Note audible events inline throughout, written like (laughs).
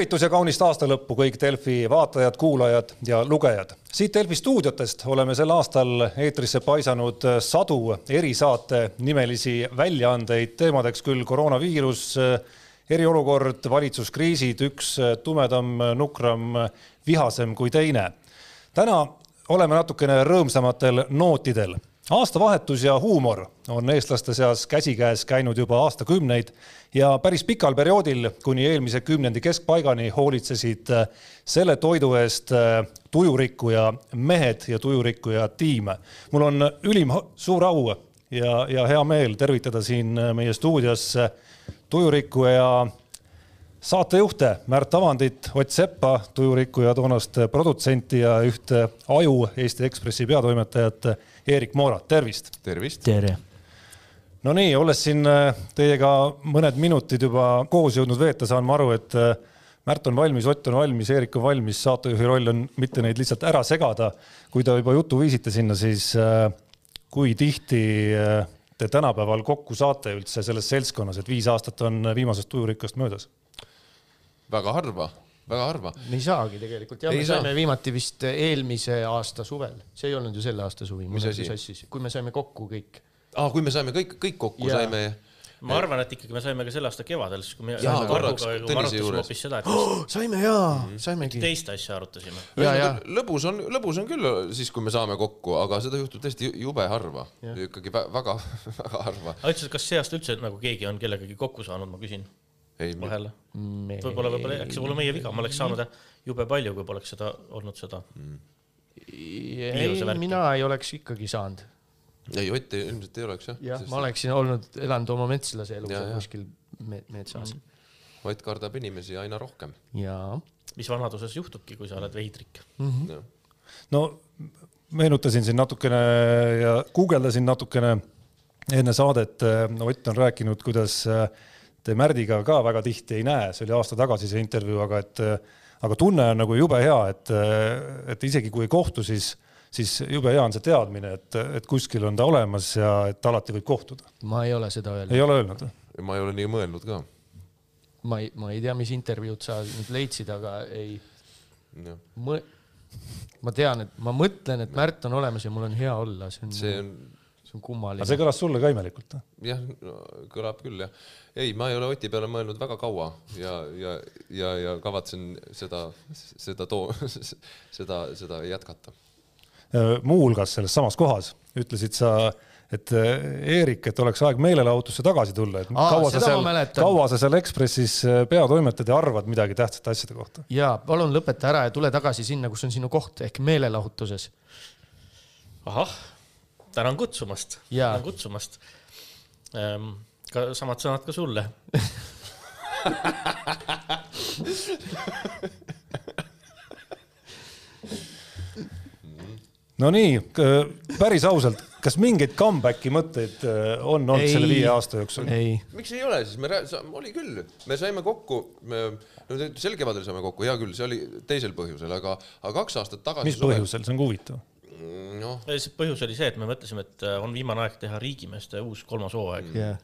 tervitus ja kaunist aastalõppu kõik Delfi vaatajad, kuulajad ja lugejad. siit Delfi stuudiotest oleme sel aastal eetrisse paisanud sadu erisaate nimelisi väljaandeid, teemadeks küll koroonaviirus, eriolukord, valitsuskriisid, üks tumedam, nukram, vihasem kui teine. täna oleme natukene rõõmsamatel nootidel aastavahetus ja huumor on eestlaste seas käsikäes käinud juba aastakümneid ja päris pikal perioodil kuni eelmise kümnendi keskpaigani hoolitsesid äh, selle toidu eest äh, tujurikkuja mehed ja tujurikkuja tiim. mul on ülim suur au ja, ja hea meel tervitada siin äh, meie stuudios tujurikkuja saatejuhte Märt Avandit, Ott Seppa, tujurikkuja toonast produtsenti ja ühte aju Eesti Ekspressi peatoimetajat Eerik Moorat, tervist. tervist. tere. no nii, olles siin äh, teiega mõned minutid juba koos jõudnud veeta, saan ma aru, et äh, Märt on valmis, Ott on valmis, Eerik on valmis, saatejuhi roll on mitte neid lihtsalt ära segada. kui te juba jutu viisite sinna, siis äh, kui tihti te tänapäeval kokku saate üldse selles seltskonnas, et viis aastat on viimasest tujurikkast möödas? väga harva, väga harva. me ei saagi tegelikult, jah, me saa. saime viimati vist eelmise aasta suvel, see ei olnud ju selle aasta suvi. mis asi? kui me saime kokku kõik. aa, kui me saime kõik, kõik kokku ja. saime ma arvan, et ikkagi me saime ka selle aasta kevadel, siis kui me Jaa, korraks Tõnise juures. hoopis seda, et oh, saime jaa mm, -hmm. saimegi. teist asja arutasime. lõbus on, lõbus on küll siis, kui me saame kokku, aga seda juhtub tõesti jube harva, ikkagi väga, (laughs) väga harva. aga üldse, kas see aasta üldse nagu keegi on kellegagi kokku saanud, ma küsin vahele. võib-olla, võib-olla, äkki see pole meie viga, ma oleks saanud jube palju, kui poleks seda olnud seda mm.. ei, mina ei oleks ikkagi saanud. ei, Ott ilmselt ei oleks jah. jah, ma oleksin olnud, elanud oma metslase elu seal kuskil me metsas mm.. Ott kardab inimesi aina rohkem. jaa. mis vanaduses juhtubki, kui sa oled veidrik mm. -hmm. no meenutasin siin natukene ja guugeldasin natukene enne saadet, Ott on rääkinud, kuidas äh, te Märdiga ka väga tihti ei näe, see oli aasta tagasi see intervjuu, aga et, aga tunne on nagu jube hea, et, et isegi kui ei kohtu, siis, siis jube hea on see teadmine, et, et kuskil on ta olemas ja et alati võib kohtuda. ma ei ole seda öelnud. ei ole öelnud? ma ei ole nii mõelnud ka. ma ei, ma ei tea, mis intervjuud sa nüüd leidsid, aga ei no.. ma tean, et ma mõtlen, et Märt on olemas ja mul on hea olla, see on. see on see on kummaline. see kõlas sulle ka imelikult? jah no,, kõlab küll jah. ei, ma ei ole Oti peale mõelnud väga kaua ja, ja, ja, ja kavatsen seda, seda too, (laughs) seda, seda jätkata. Äh, muuhulgas selles samas kohas ütlesid sa, et äh, Eerik, et oleks aeg meelelahutusse tagasi tulla, et Aa, kaua sa seal, kaua sa seal Ekspressis äh, peatoimetad ja arvad midagi tähtsate asjade kohta? ja palun lõpeta ära ja tule tagasi sinna, kus on sinu koht ehk meelelahutuses. ahah tänan kutsumast, tänan kutsumast. Ähm,. ka samad sõnad ka sulle. No nii, päris ausalt, kas mingeid comeback'i mõtteid äh, on olnud ei, selle viie aasta jooksul? miks ei ole? Siis, me, oli küll, me saime kokku, no sel kevadel saime kokku, hea küll, see oli teisel põhjusel, aga, aga kaks aastat tagasi. mis põhjusel, see on ka huvitav noh. see põhjus oli see, et me mõtlesime, et äh, on viimane aeg teha riigimeeste uus kolmas hooaeg yeah.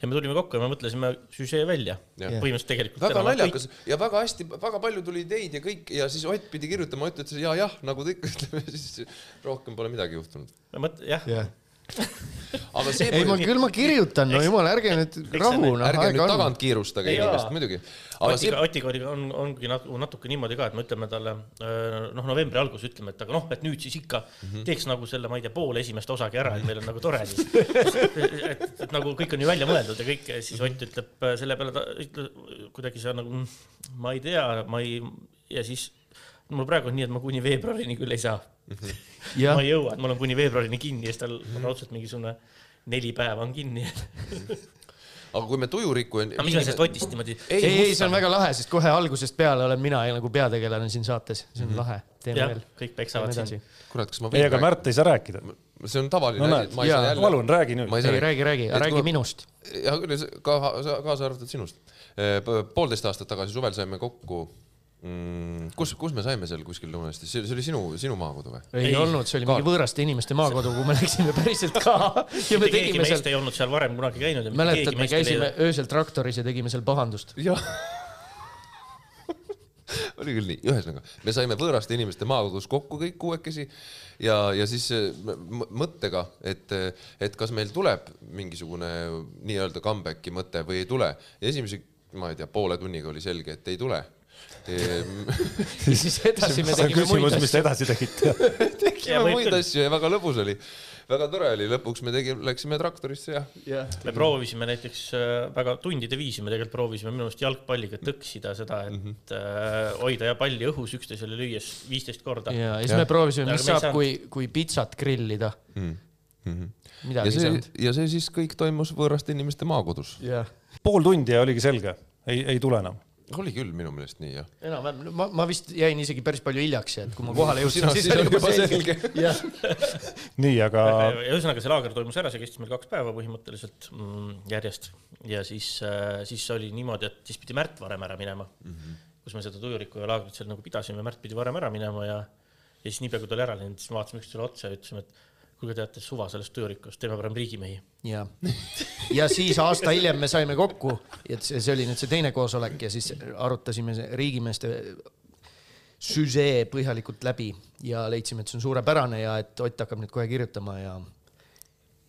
ja me tulime kokku ja me mõtlesime süžee välja yeah.. põhimõtteliselt tegelikult. väga naljakas kõik... ja väga hästi, väga palju tuli ideid ja kõik ja siis Ott pidi kirjutama, Ott ütles ja jah, nagu ta ikka ütleb ja (laughs) siis rohkem pole midagi juhtunud. mõt-, jah yeah aga see ei, ma küll ma kirjutan, no jumal, ärge nüüd rahu. ärge nüüd tagant kiirustage inimest, muidugi. Otiga see..., Otiga oli, on, ongi natuke niimoodi ka, et me ütleme talle noh, novembri alguses ütleme, et aga noh, et nüüd siis ikka mm -hmm. teeks nagu selle, ma ei tea, poole esimest osagi ära, et meil on nagu tore (laughs) siis. et, et nagu kõik on ju välja mõeldud ja kõik, siis Ott ütleb selle peale, ta ütleb kuidagi see nagu, mm, ma ei tea, ma ei, ja siis mul praegu on nii, et ma kuni veebruarini küll ei saa. Ma ei jõua, et mul on kuni veebruarini kinni ja siis tal on raudselt mingisugune neli päeva on kinni aga kui me tujurikku. aga mis me sellest Otist niimoodi. ei, ei, see on väga lahe, sest kohe algusest peale olen mina nagu peategelane siin saates, see on mm -hmm. lahe. teeme veel. kõik peksavad siin. kurat, kas ma võin. ei, aga Märt ei saa rääkida. see on tavaline no, asi. Jälle... palun räägi nüüd. ei, räägi, räägi, räägi kui... minust. ja kaasa arvatud sinust. poolteist aastat tagasi suvel saime kokku mm,. kus, kus me saime seal kuskil Lõuna-Eestis, see oli sinu, sinu maakodu või? ei olnud, see oli mingi võõraste inimeste maakodu, kuhu me (laughs) läksime päriselt ka. ja me tegime seal. ei olnud seal varem kunagi käinud. mäletad, me käisime öösel traktoris ja tegime seal pahandust. jah (laughs) oli küll nii, ühesõnaga me saime võõraste inimeste maakodus kokku kõik kuuekesi ja, ja siis äh, mõttega, et, et kas meil tuleb mingisugune nii-öelda comeback'i mõte või ei tule. esimese, ma ei tea, poole tunniga oli selge, et ei tule (laughs) siis edasi me tegime muid asju. mis te edasi tegite (laughs) tegime muid asju ja väga lõbus oli väga tore oli, lõpuks me tegime, läksime traktorisse ja, ja. me proovisime näiteks äh, väga tundide viisi, me tegelikult proovisime minu arust jalgpalliga tõksida seda, et mm -hmm. hoida ja palli õhus üksteisele lüües viisteist korda. ja siis ja. me proovisime, mis saab, kui, kui pitsat grillida mm. -hmm. midagi ja see, ja see siis kõik toimus võõraste inimeste maakodus. pool tundi ja oligi selge, ei, ei tule enam oli küll minu meelest nii jah. enam-vähem, ma, ma vist jäin isegi päris palju hiljaks, et kui ma kohale (laughs) jõudsin, siis oli juba selge. (laughs) (laughs) nii, aga. ühesõnaga see laager toimus ära, see kestis meil kaks päeva põhimõtteliselt mm, järjest ja siis, äh, siis oli niimoodi, et siis pidi Märt varem ära minema mm. -hmm. kus me seda tujuriku ja laagrit seal nagu pidasime, Märt pidi varem ära minema ja, ja siis niipea kui ta oli ära läinud, siis me vaatasime üksteisele otsa ja ütlesime, et kuulge, teate, suva sellest töörikkust, teeme parem riigimehi. ja, ja siis aasta hiljem me saime kokku, et see, see oli nüüd see teine koosolek ja siis arutasime riigimeeste süžee põhjalikult läbi ja leidsime, et see on suurepärane ja et Ott hakkab nüüd kohe kirjutama ja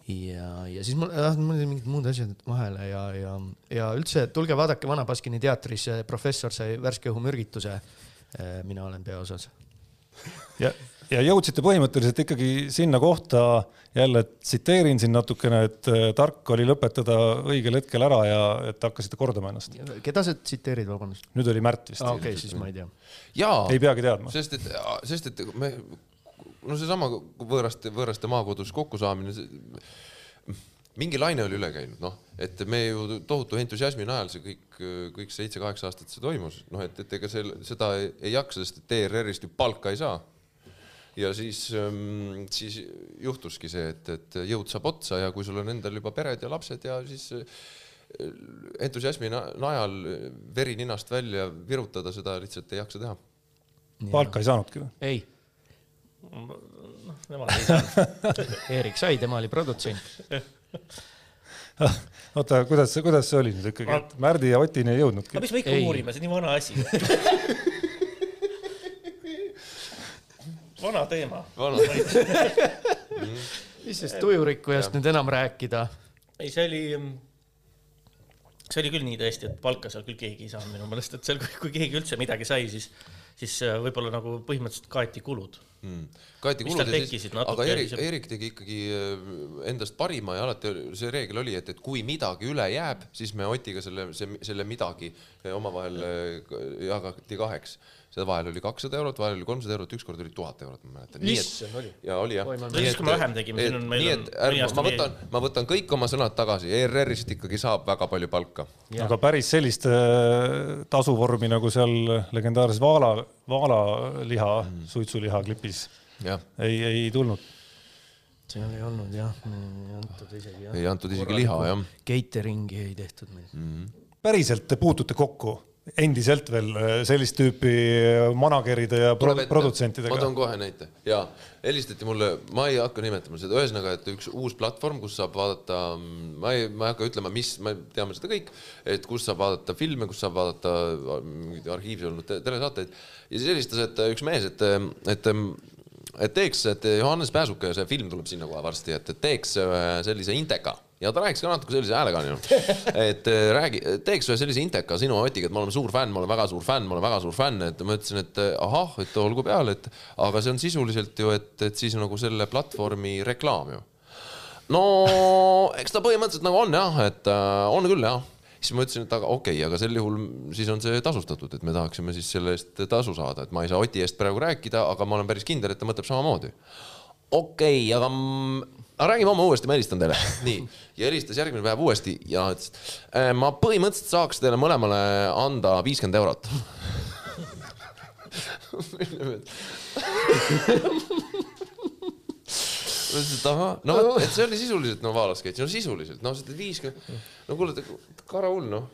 ja, ja siis mul, mul olid mingid muud asjad vahele ja, ja, ja üldse tulge vaadake Vana Baskini teatris, professor sai värske õhumürgituse. mina olen peaosas. ja ja jõudsite põhimõtteliselt ikkagi sinna kohta, jälle tsiteerin siin natukene, et äh, tark oli lõpetada õigel hetkel ära ja et hakkasite kordama ennast. keda sa tsiteerid, vabandust? nüüd oli Märt vist ah,. okei okay,, siis ma ei tea. ei peagi teadma. sest et, sest et me, no seesama võõraste, võõraste maakodus kokkusaamine mingi laine oli üle käinud, noh, et me ju tohutu entusiasmi najal see kõik, kõik seitse-kaheksa aastat see toimus, noh, et, et ega see, seda ei, ei jaksa, sest et ERR-ist ju palka ei saa ja siis, ähm, siis juhtuski see, et, et jõud saab otsa ja kui sul on endal juba pered ja lapsed ja siis äh, entusiasmi najal veri ninast välja virutada, seda lihtsalt ei jaksa teha. palka ei saanudki või? ei. noh, nemad ei saanud (laughs) Eerik sai, tema oli produtsent (laughs) oota, kuidas, kuidas see oli nüüd ikkagi, et Märdi ja Otini ei jõudnudki? aga mis me ikka ei. uurime, see on nii vana asi (laughs) vana teema. (laughs) mis sellest tujurikkujast nüüd enam rääkida? ei, see oli, see oli küll nii tõesti, et palka seal küll keegi ei saanud minu meelest, et seal, kui keegi üldse midagi sai, siis, siis äh, võib-olla nagu põhimõtteliselt kaeti kulud. Hmm.. kaeti kulud ja siis, aga Erik, Erik tegi ikkagi äh, endast parima ja alati see reegel oli, et, et kui midagi üle jääb, siis me Otiga selle, selle midagi omavahel äh, jagati kaheks seda vahel oli kakssada eurot, vahel oli kolmsada eurot, ükskord oli tuhat eurot, ma mäletan. issand, oli? ja oli jah. siis, kui me vähem tegime, siin on meil nii, et ärme, ma võtan, ma võtan kõik oma sõnad tagasi, ERR-ist ikkagi saab väga palju palka. aga päris sellist äh, tasuvormi nagu seal legendaarses Vaala, Vaala liha mm., suitsuliha klipis ja. ei, ei tulnud seal ei olnud jah, ei antud isegi jah. ei antud isegi liha jah. Catering'i ei tehtud meil mm. -hmm. päriselt te puutute kokku endiselt veel äh, sellist tüüpi äh, manager'ide ja pro produtsentidega? ma toon kohe näite. Ja helistati mulle, ma ei hakka nimetama seda, ühesõnaga, et üks uus platvorm, kus saab vaadata, ma ei, ma ei hakka ütlema, mis, me teame seda kõik, et kus saab vaadata filme, kus saab vaadata mingeid arhiivis olnud telesaateid. Ja siis helistas, et üks mees, et, et et teeks, et Johannes Pääsuke, see film tuleb sinna kohe varsti, et teeks sellise Inteka. Ja ta rääkis ka natuke sellise häälega onju, (laughs) et äh, räägi, teeks ühe sellise inteka sinu Otiga, et ma olen suur fänn, ma olen väga suur fänn, ma olen väga suur fänn, et ma ütlesin, et äh, ahah, et olgu peale, et aga see on sisuliselt ju, et, et siis nagu selle platvormi reklaam ju. no eks ta põhimõtteliselt nagu on jah, et äh, on küll jah siis ma ütlesin, et aga okei okay,, aga sel juhul siis on see tasustatud, et me tahaksime siis selle eest tasu saada, et ma ei saa Oti eest praegu rääkida, aga ma olen päris kindel, et ta mõtleb samamoodi. okei okay,, aga aga räägime homme uuesti, ma helistan teile. (laughs) nii, ja helistas järgmine päev uuesti ja ütles, äh, ma põhimõtteliselt saaks teile mõlemale anda viiskümmend eurot (laughs) (laughs) ütlesin, et ahah, no vot, et see oli sisuliselt no Vaala sketš, no sisuliselt, no sa teed viiskümmend, no kuule, karahull noh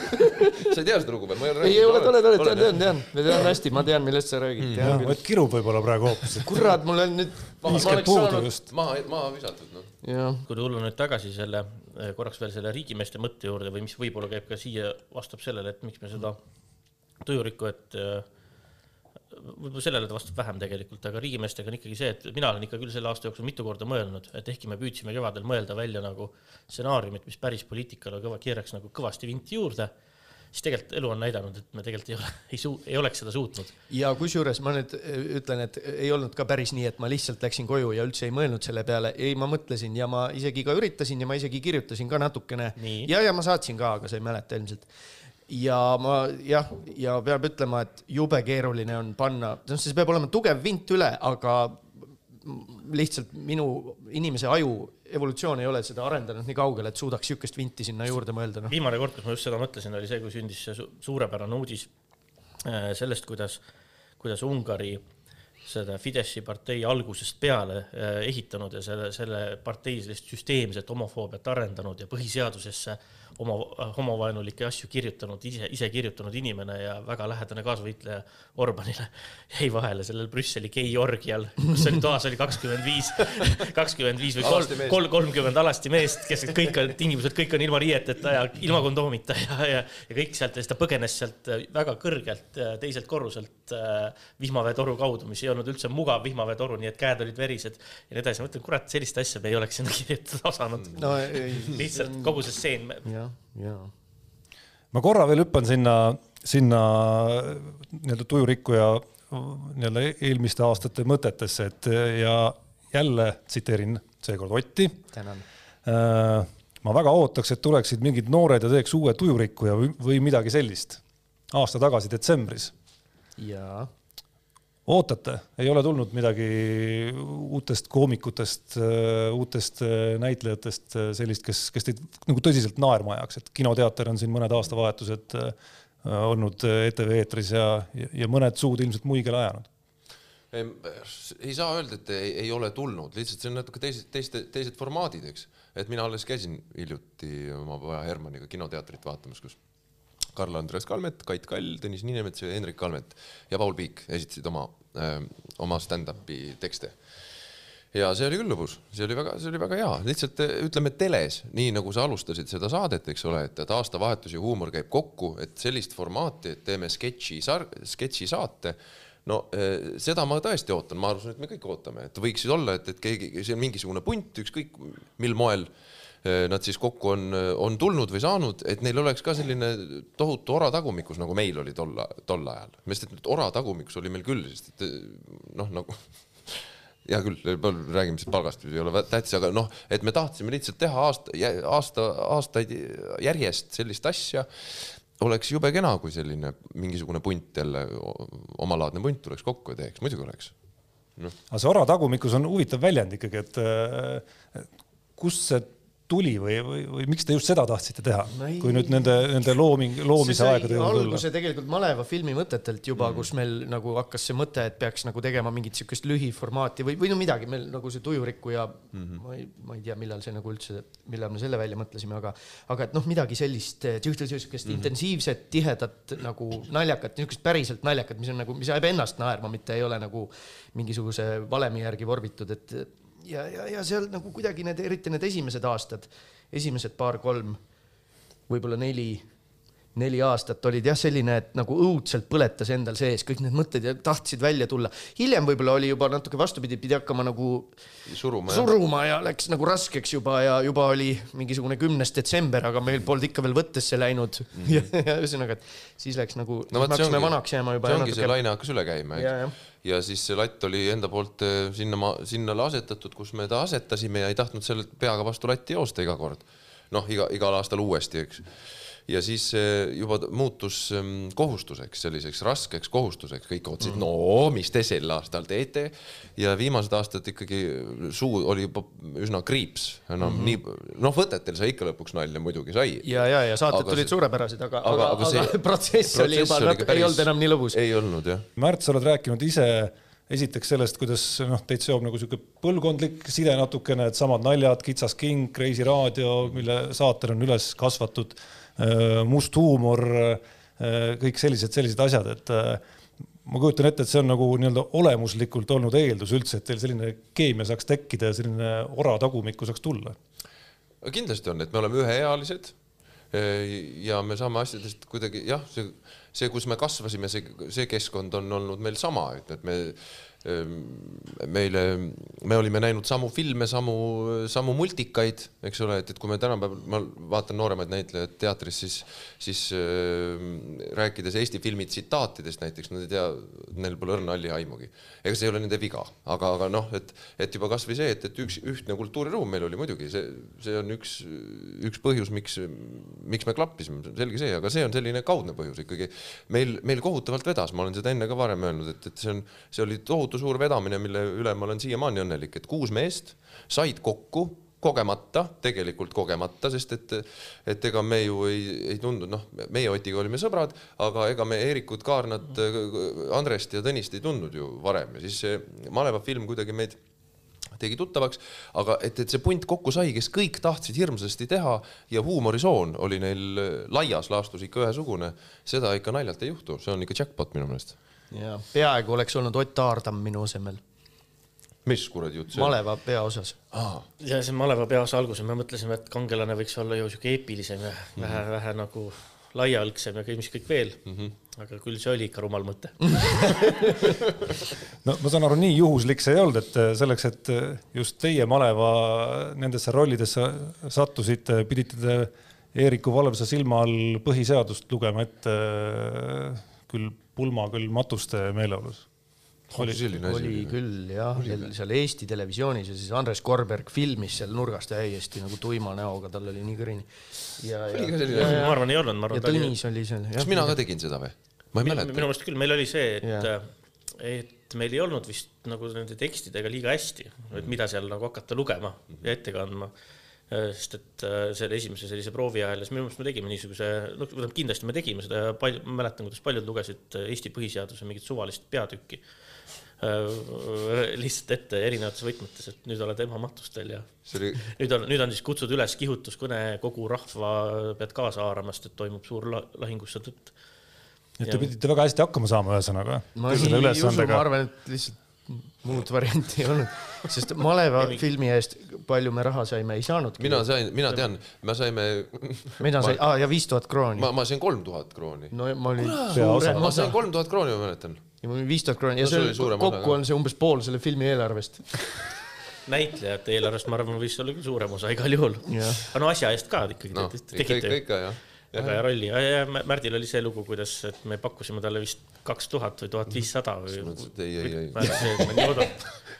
(laughs) sa ei tea seda lugu või? ei, ei ole tore, tore, tean, tean, tean, ma tean hästi, ma tean, millest sa räägid mm,. vot kirub võib-olla praegu hoopis. kurat, mul on nüüd viiskümmend puudu just. maha, maha visatud noh. kui tulla nüüd tagasi selle, eh, korraks veel selle riigimeeste mõtte juurde või mis võib-olla käib ka siia, vastab sellele, et miks me seda tujurikku, et eh, võib-olla sellele ta vastab vähem tegelikult, aga riigimeestega on ikkagi see, et mina olen ikka küll selle aasta jooksul mitu korda mõelnud, et ehkki me püüdsime kevadel mõelda välja nagu stsenaariumit, mis päris poliitikale kõva, keeraks nagu kõvasti vinti juurde siis tegelikult elu on näidanud, et me tegelikult ei ole, (laughs) ei suu-, ei oleks seda suutnud. ja kusjuures ma nüüd äh, ütlen, et ei olnud ka päris nii, et ma lihtsalt läksin koju ja üldse ei mõelnud selle peale, ei, ma mõtlesin ja ma isegi ka üritasin ja ma isegi kirjutasin ka natukene. ja, ja ma saatsin ka, aga sa ei mäleta ilmselt ja ma jah, ja peab ütlema, et jube keeruline on panna, noh, see peab olema tugev vint üle, aga lihtsalt minu inimese aju evolutsioon ei ole seda arendanud nii kaugele, et suudaks niisugust vinti sinna juurde mõelda no.. viimane kord, kus ma just seda mõtlesin, oli see, kui sündis see suurepärane uudis äh, sellest, kuidas, kuidas Ungari seda Fideszi partei algusest peale äh, ehitanud ja selle, selle partei sellist süsteemset homofoobiat arendanud ja põhiseadusesse oma homovaenulikke asju kirjutanud, ise, ise kirjutanud inimene ja väga lähedane kaasvõitleja Orbanile (laughs) jäi vahele sellel Brüsseli geiorgial, kus oli toas oli kakskümmend viis, (laughs) kakskümmend viis või kolm, kolmkümmend alasti meest, kes kõik on, tingimused kõik on ilma riieteta ja ilma kondoomita ja, ja, ja kõik sealt ja siis ta põgenes sealt väga kõrgelt teiselt korruselt äh, vihmaveetoru kaudu, mis ei olnud üldse mugav vihmaveetoru, nii et käed olid verised ja nii edasi. ma mõtlen, kurat, sellist asja me ei oleks sinna kirjutada osanud no,. lihtsalt kogu see stseen ja. ma korra veel hüppan sinna, sinna nii-öelda tujurikkuja nii-öelda eelmiste aastate mõtetesse, et ja jälle tsiteerin seekord Otti. tänan äh, ma väga ootaks, et tuleksid mingid noored ja teeks uue tujurikkuja või, või midagi sellist. aasta tagasi detsembris. jaa ootate, ei ole tulnud midagi uutest koomikutest, äh, uutest äh, näitlejatest, äh, sellist, kes, kes teid nagu tõsiselt naerma ajaks, et kinoteater on siin mõned aastavahetused olnud ETV eetris ja, ja mõned suud ilmselt muigele ajanud ei saa öelda, et ei, ei ole tulnud, lihtsalt see on natuke teised, teiste, teised formaadid, eks. et mina alles käisin hiljuti oma poja Hermaniga kinoteatrit vaatamas, kus Karl-Andreas Kalmet, Kait Kall, Tõnis Niinemets ja Hendrik Kalmet ja Paul Piik esitasid oma äh,, oma stand-up'i tekste. ja see oli küll lõbus, see oli väga, see oli väga hea, lihtsalt äh, ütleme teles, nii nagu sa alustasid seda saadet, eks ole, et, et aastavahetus ja huumor käib kokku, et sellist formaati, et teeme sketši, sketši saate no äh, seda ma tõesti ootan, ma arvan, et me kõik ootame, et võiksid olla, et, et keegi, see on mingisugune punt, ükskõik mil moel Äh, nad siis kokku on, on tulnud või saanud, et neil oleks ka selline tohutu ora tagumikus, nagu meil oli tol, tol ajal. sest et ora tagumikus oli meil küll, sest et noh, nagu (laughs) hea küll, räägime siis palgast, ei ole tähtis, aga noh, et me tahtsime lihtsalt teha aasta, aasta, aastaid järjest sellist asja. oleks jube kena, kui selline mingisugune punt jälle, omalaadne punt tuleks kokku ja teeks, muidugi oleks no.. aga see ora tagumikus on huvitav väljend ikkagi, et kust see tuli või, või, või miks te just seda tahtsite teha no, kui nüüd nende, nende looming, loomise aegade juurde tulla? alguse tegelikult maleva filmi mõtetelt juba mm., kus meil nagu hakkas see mõte, et peaks nagu tegema mingit siukest lühiformaati või, või no midagi, meil nagu see tujurikkuja mm, -hmm. ma ei, ma ei tea, millal see nagu üldse, millal me selle välja mõtlesime, aga, aga et noh, midagi sellist, siukest mm -hmm. intensiivset, tihedat nagu naljakat, niisugust päriselt naljakat, mis on nagu, mis ajab ennast naerma, mitte ei ole nagu mingisuguse valemi järgi vorbitud, et ja, ja, ja seal nagu kuidagi need, eriti need esimesed aastad, esimesed paar-kolm, võib-olla neli neli aastat olid jah, selline, et nagu õudselt põletas endal sees kõik need mõtted ja tahtsid välja tulla. hiljem võib-olla oli juba natuke vastupidi, pidi hakkama nagu suruma, suruma ja läks nagu raskeks juba ja juba oli mingisugune kümnes detsember, aga meil polnud ikka veel võttesse läinud mm. -hmm. ja ühesõnaga, et siis läks nagu no,, me hakkasime vanaks jääma juba. see ongi natuke... see laine hakkas üle käima, eks. ja siis see latt oli enda poolt eh, sinna, sinnale asetatud, kus me ta asetasime ja ei tahtnud selle peaga vastu latti joosta iga kord. noh, iga, igal aastal uuesti, eks ja siis juba muutus ähm, kohustuseks, selliseks raskeks kohustuseks, kõik ootasid mm., no mis te sel aastal teete. ja viimased aastad ikkagi suu oli juba üsna kriips, enam mm -hmm. nii, noh, võtetel sai ikka lõpuks nalja muidugi sai. ja, ja, ja saated aga tulid suurepärased, aga, aga, aga, aga, aga (laughs) protsess, oli juba, päris... ei olnud enam nii lõbus. ei olnud jah. Märt, sa oled rääkinud ise esiteks sellest, kuidas noh, teid seob nagu sihuke põlvkondlik side natukene, et samad naljad, Kitsas king, Kreisi raadio, mille saatel on üles kasvatud must huumor, äh, kõik sellised, sellised asjad, et äh, ma kujutan ette, et see on nagu nii-öelda olemuslikult olnud eeldus üldse, et teil selline keemia saaks tekkida ja selline ora tagumikku saaks tulla. kindlasti on, et me oleme üheealised ja me saame asjadest kuidagi jah, see, see, kus me kasvasime, see, see keskkond on olnud meil sama, et, et me meile, me olime näinud samu filme, samu, samu multikaid, eks ole, et, et kui me tänapäeval, ma vaatan nooremaid näitlejaid teatris, siis, siis äh, rääkides Eesti filmi tsitaatidest näiteks, nad ei tea, neil pole õrna halli aimugi. ega see ei ole nende viga, aga, aga noh, et, et juba kasvõi see, et, et üks ühtne kultuuriruum meil oli muidugi, see, see on üks, üks põhjus, miks, miks me klappisime, selge see, aga see on selline kaudne põhjus ikkagi. meil, meil kohutavalt vedas, ma olen seda enne ka varem öelnud, et, et see on, see oli tohutu tohutu suur vedamine, mille üle ma olen siiamaani õnnelik, et kuus meest said kokku kogemata, tegelikult kogemata, sest et, et ega me ju ei, ei tundnud, noh, meie Otiga olime sõbrad, aga ega me Eerikut, Kaarnat, Andrest ja Tõnist ei tundnud ju varem. Ja siis see maleva film kuidagi meid tegi tuttavaks, aga et, et see punt kokku sai, kes kõik tahtsid hirmsasti teha ja huumorisoon oli neil laias laastus ikka ühesugune, seda ikka naljalt ei juhtu, see on ikka jackpot minu meelest ja peaaegu oleks olnud Ott Aardam minu asemel. mis kuradi jutt see on? maleva peaosas ah.. ja see maleva peaosa alguses me mõtlesime, et kangelane võiks olla ju siuke eepilisem ja mm -hmm. vähe, vähe nagu laiaõlgsem ja mis kõik veel mm. -hmm. aga küll see oli ikka rumal mõte (laughs) no ma saan aru, nii juhuslik see ei olnud, et selleks, et just teie maleva nendesse rollidesse sattusite, pidite te Eeriku Valvsa silma all põhiseadust lugema ette küll pulma küll matuste meeleolus. oli selline asi? oli küll jah, seal Eesti Televisioonis ja siis Andres Korberg filmis seal nurgas täiesti nagu tuima näoga, tal oli nii kõrini. oli ka selline asi? ma arvan, ei olnud, ma arvan. ja Tõnis oli seal. kas mina ka tegin seda või? ma ei mäleta. minu meelest küll, meil oli see, et, et meil ei olnud vist nagu nende tekstidega liiga hästi, et mida seal nagu hakata lugema ja ette kandma Äh, sest et äh, selle esimese sellise proovi ajal ja siis minu meelest me tegime niisuguse, no tähendab kindlasti me tegime seda ja palju, ma mäletan, kuidas paljud lugesid äh, Eesti põhiseaduse mingit suvalist peatükki lihtsalt ette erinevates võtmetes, et nüüd oled emamatustel ja oli... nüüd on, nüüd on siis kutsud üles kihutuskõne, kogu rahva pead kaasa haarama, sest et toimub suur lahingusse tõtt. et te pidite väga hästi hakkama saama, ühesõnaga. ma ei usu, ma arvan, et lihtsalt muud varianti ei olnud, sest maleva filmi eest palju me raha saime, ei saanudki. mina sain, mina tean, me saime. mina sain, aa ja viis tuhat krooni. ma, ma sain kolm tuhat krooni. no ma olin. ma sain kolm tuhat krooni, ma mäletan. ja mul oli viis tuhat krooni ja no, see oli, kokku on see umbes pool selle filmi eelarvest (laughs) näitlejate eelarvest, ma arvan, võis olla küll suurem osa igal juhul. aga no asja eest ka ikkagi no, ikka, ikka jah väga hea rolli ja, ja Märdil oli see lugu, kuidas, et me pakkusime talle vist kaks tuhat või tuhat viissada või. ei, ei, ei.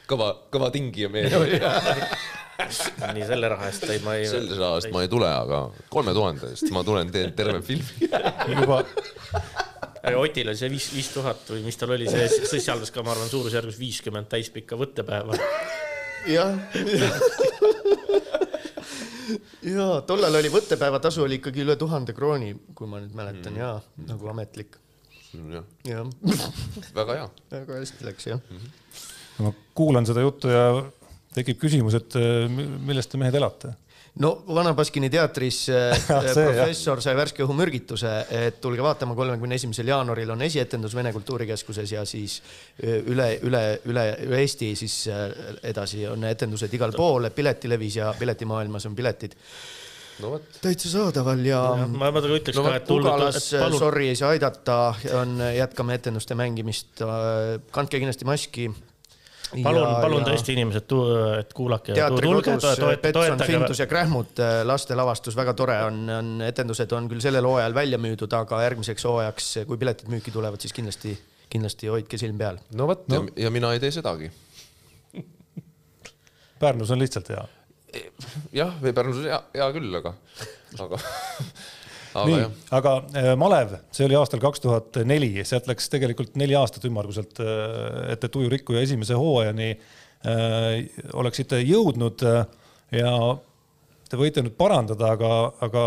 kõva, kõva tingija mees nii selle raha eest ei, ma ei. selle raha eest ma ei tule, aga kolme tuhande eest ma tulen, teen terve filmi juba. Otil oli see viis, viis tuhat või mis tal oli, see sisaldas ka, ma arvan, suurusjärgus viiskümmend täispikka võttepäeva. jah (laughs) ja tollal oli võttepäeva tasu oli ikkagi üle tuhande krooni, kui ma nüüd mäletan mm. ja nagu ametlik. jah ja. (laughs) väga hea. väga hästi läks jah mm. -hmm. ma kuulan seda juttu ja tekib küsimus, et millest te mehed elate no Vana Baskini teatris (laughs) äh, see, professor jah. sai värske õhumürgituse, et tulge vaatama, kolmekümne esimesel jaanuaril on esietendus Vene Kultuurikeskuses ja siis äh, üle, üle, üle, üle Eesti siis äh, edasi on etendused igal pool, Piletilevis ja Piletimaailmas on piletid no vot. täitsa saadaval ja, ja. ma, ma ütleks no, ka, et Tugalas palun... sorry ei saa aidata, on, jätkame etenduste mängimist. kandke kindlasti maski palun, palun ja... tõesti inimesed, et kuulake. teatrikodus Petson, Findus ja Krähmud äh, lastelavastus, väga tore on, on etendused on küll sellel hooajal välja müüdud, aga järgmiseks hooajaks, kui piletid müüki tulevad, siis kindlasti, kindlasti hoidke silm peal. no vot no. ja, ja mina ei tee sedagi (laughs) Pärnus on lihtsalt hea. jah, või Pärnus on hea, hea küll, aga, aga (laughs) nii, aga äh, malev, see oli aastal kaks tuhat neli, sealt läks tegelikult neli aastat ümmarguselt, äh, et, et ujurikkuja esimese hooajani äh, oleksite jõudnud äh, ja te võite nüüd parandada, aga, aga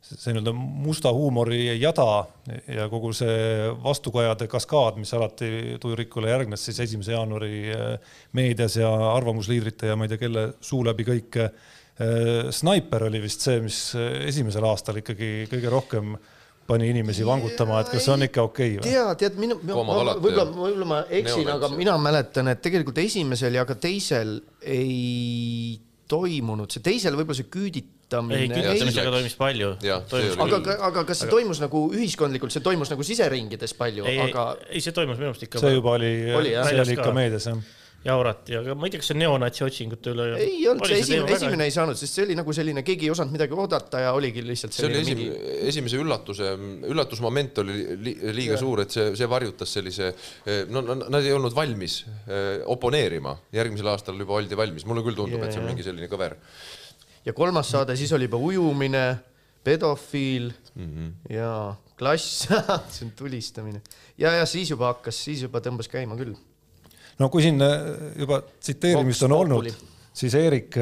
see nii-öelda musta huumori jada ja kogu see vastukajade kaskaad, mis alati tujurikule järgnes siis esimese jaanuari meedias ja arvamusliidrite ja ma ei tea, kelle suu läbi kõik Äh, Sniper oli vist see, mis äh, esimesel aastal ikkagi kõige rohkem pani inimesi vangutama, et kas see on ikka okei okay, või? tea, tead minu, võib-olla, võib-olla ma eksin, aga mina mäletan, et tegelikult esimesel ja ka teisel ei toimunud, see teisel võib-olla see küüditamine ei, küüditamisega toimis palju. Aga, aga kas see toimus nagu ühiskondlikult, see toimus nagu siseringides palju, ei, aga ei see toimus minu arust ikka. see juba oli, see oli ikka ka. meedias jah. jaurati, aga ma ei tea, kas see neonatsi otsingute üle. ei olnud see esimene, esimene ei saanud, sest see oli nagu selline, keegi ei osanud midagi oodata ja oligi lihtsalt see oli selline esim, mingi esimese üllatuse, üllatusmoment oli li, liiga ja. suur, et see, see varjutas sellise, no nad ei olnud valmis eh, oponeerima, järgmisel aastal juba oldi valmis, mulle küll tundub, et see on mingi selline kõver. ja kolmas saade, siis oli juba ujumine, pedofiil mm Mhm. -hmm. ja klass, (laughs) see on tulistamine ja, ja siis juba hakkas, siis juba tõmbas käima küll. No kui siin äh, juba tsiteerimist on olnud siis Eerik,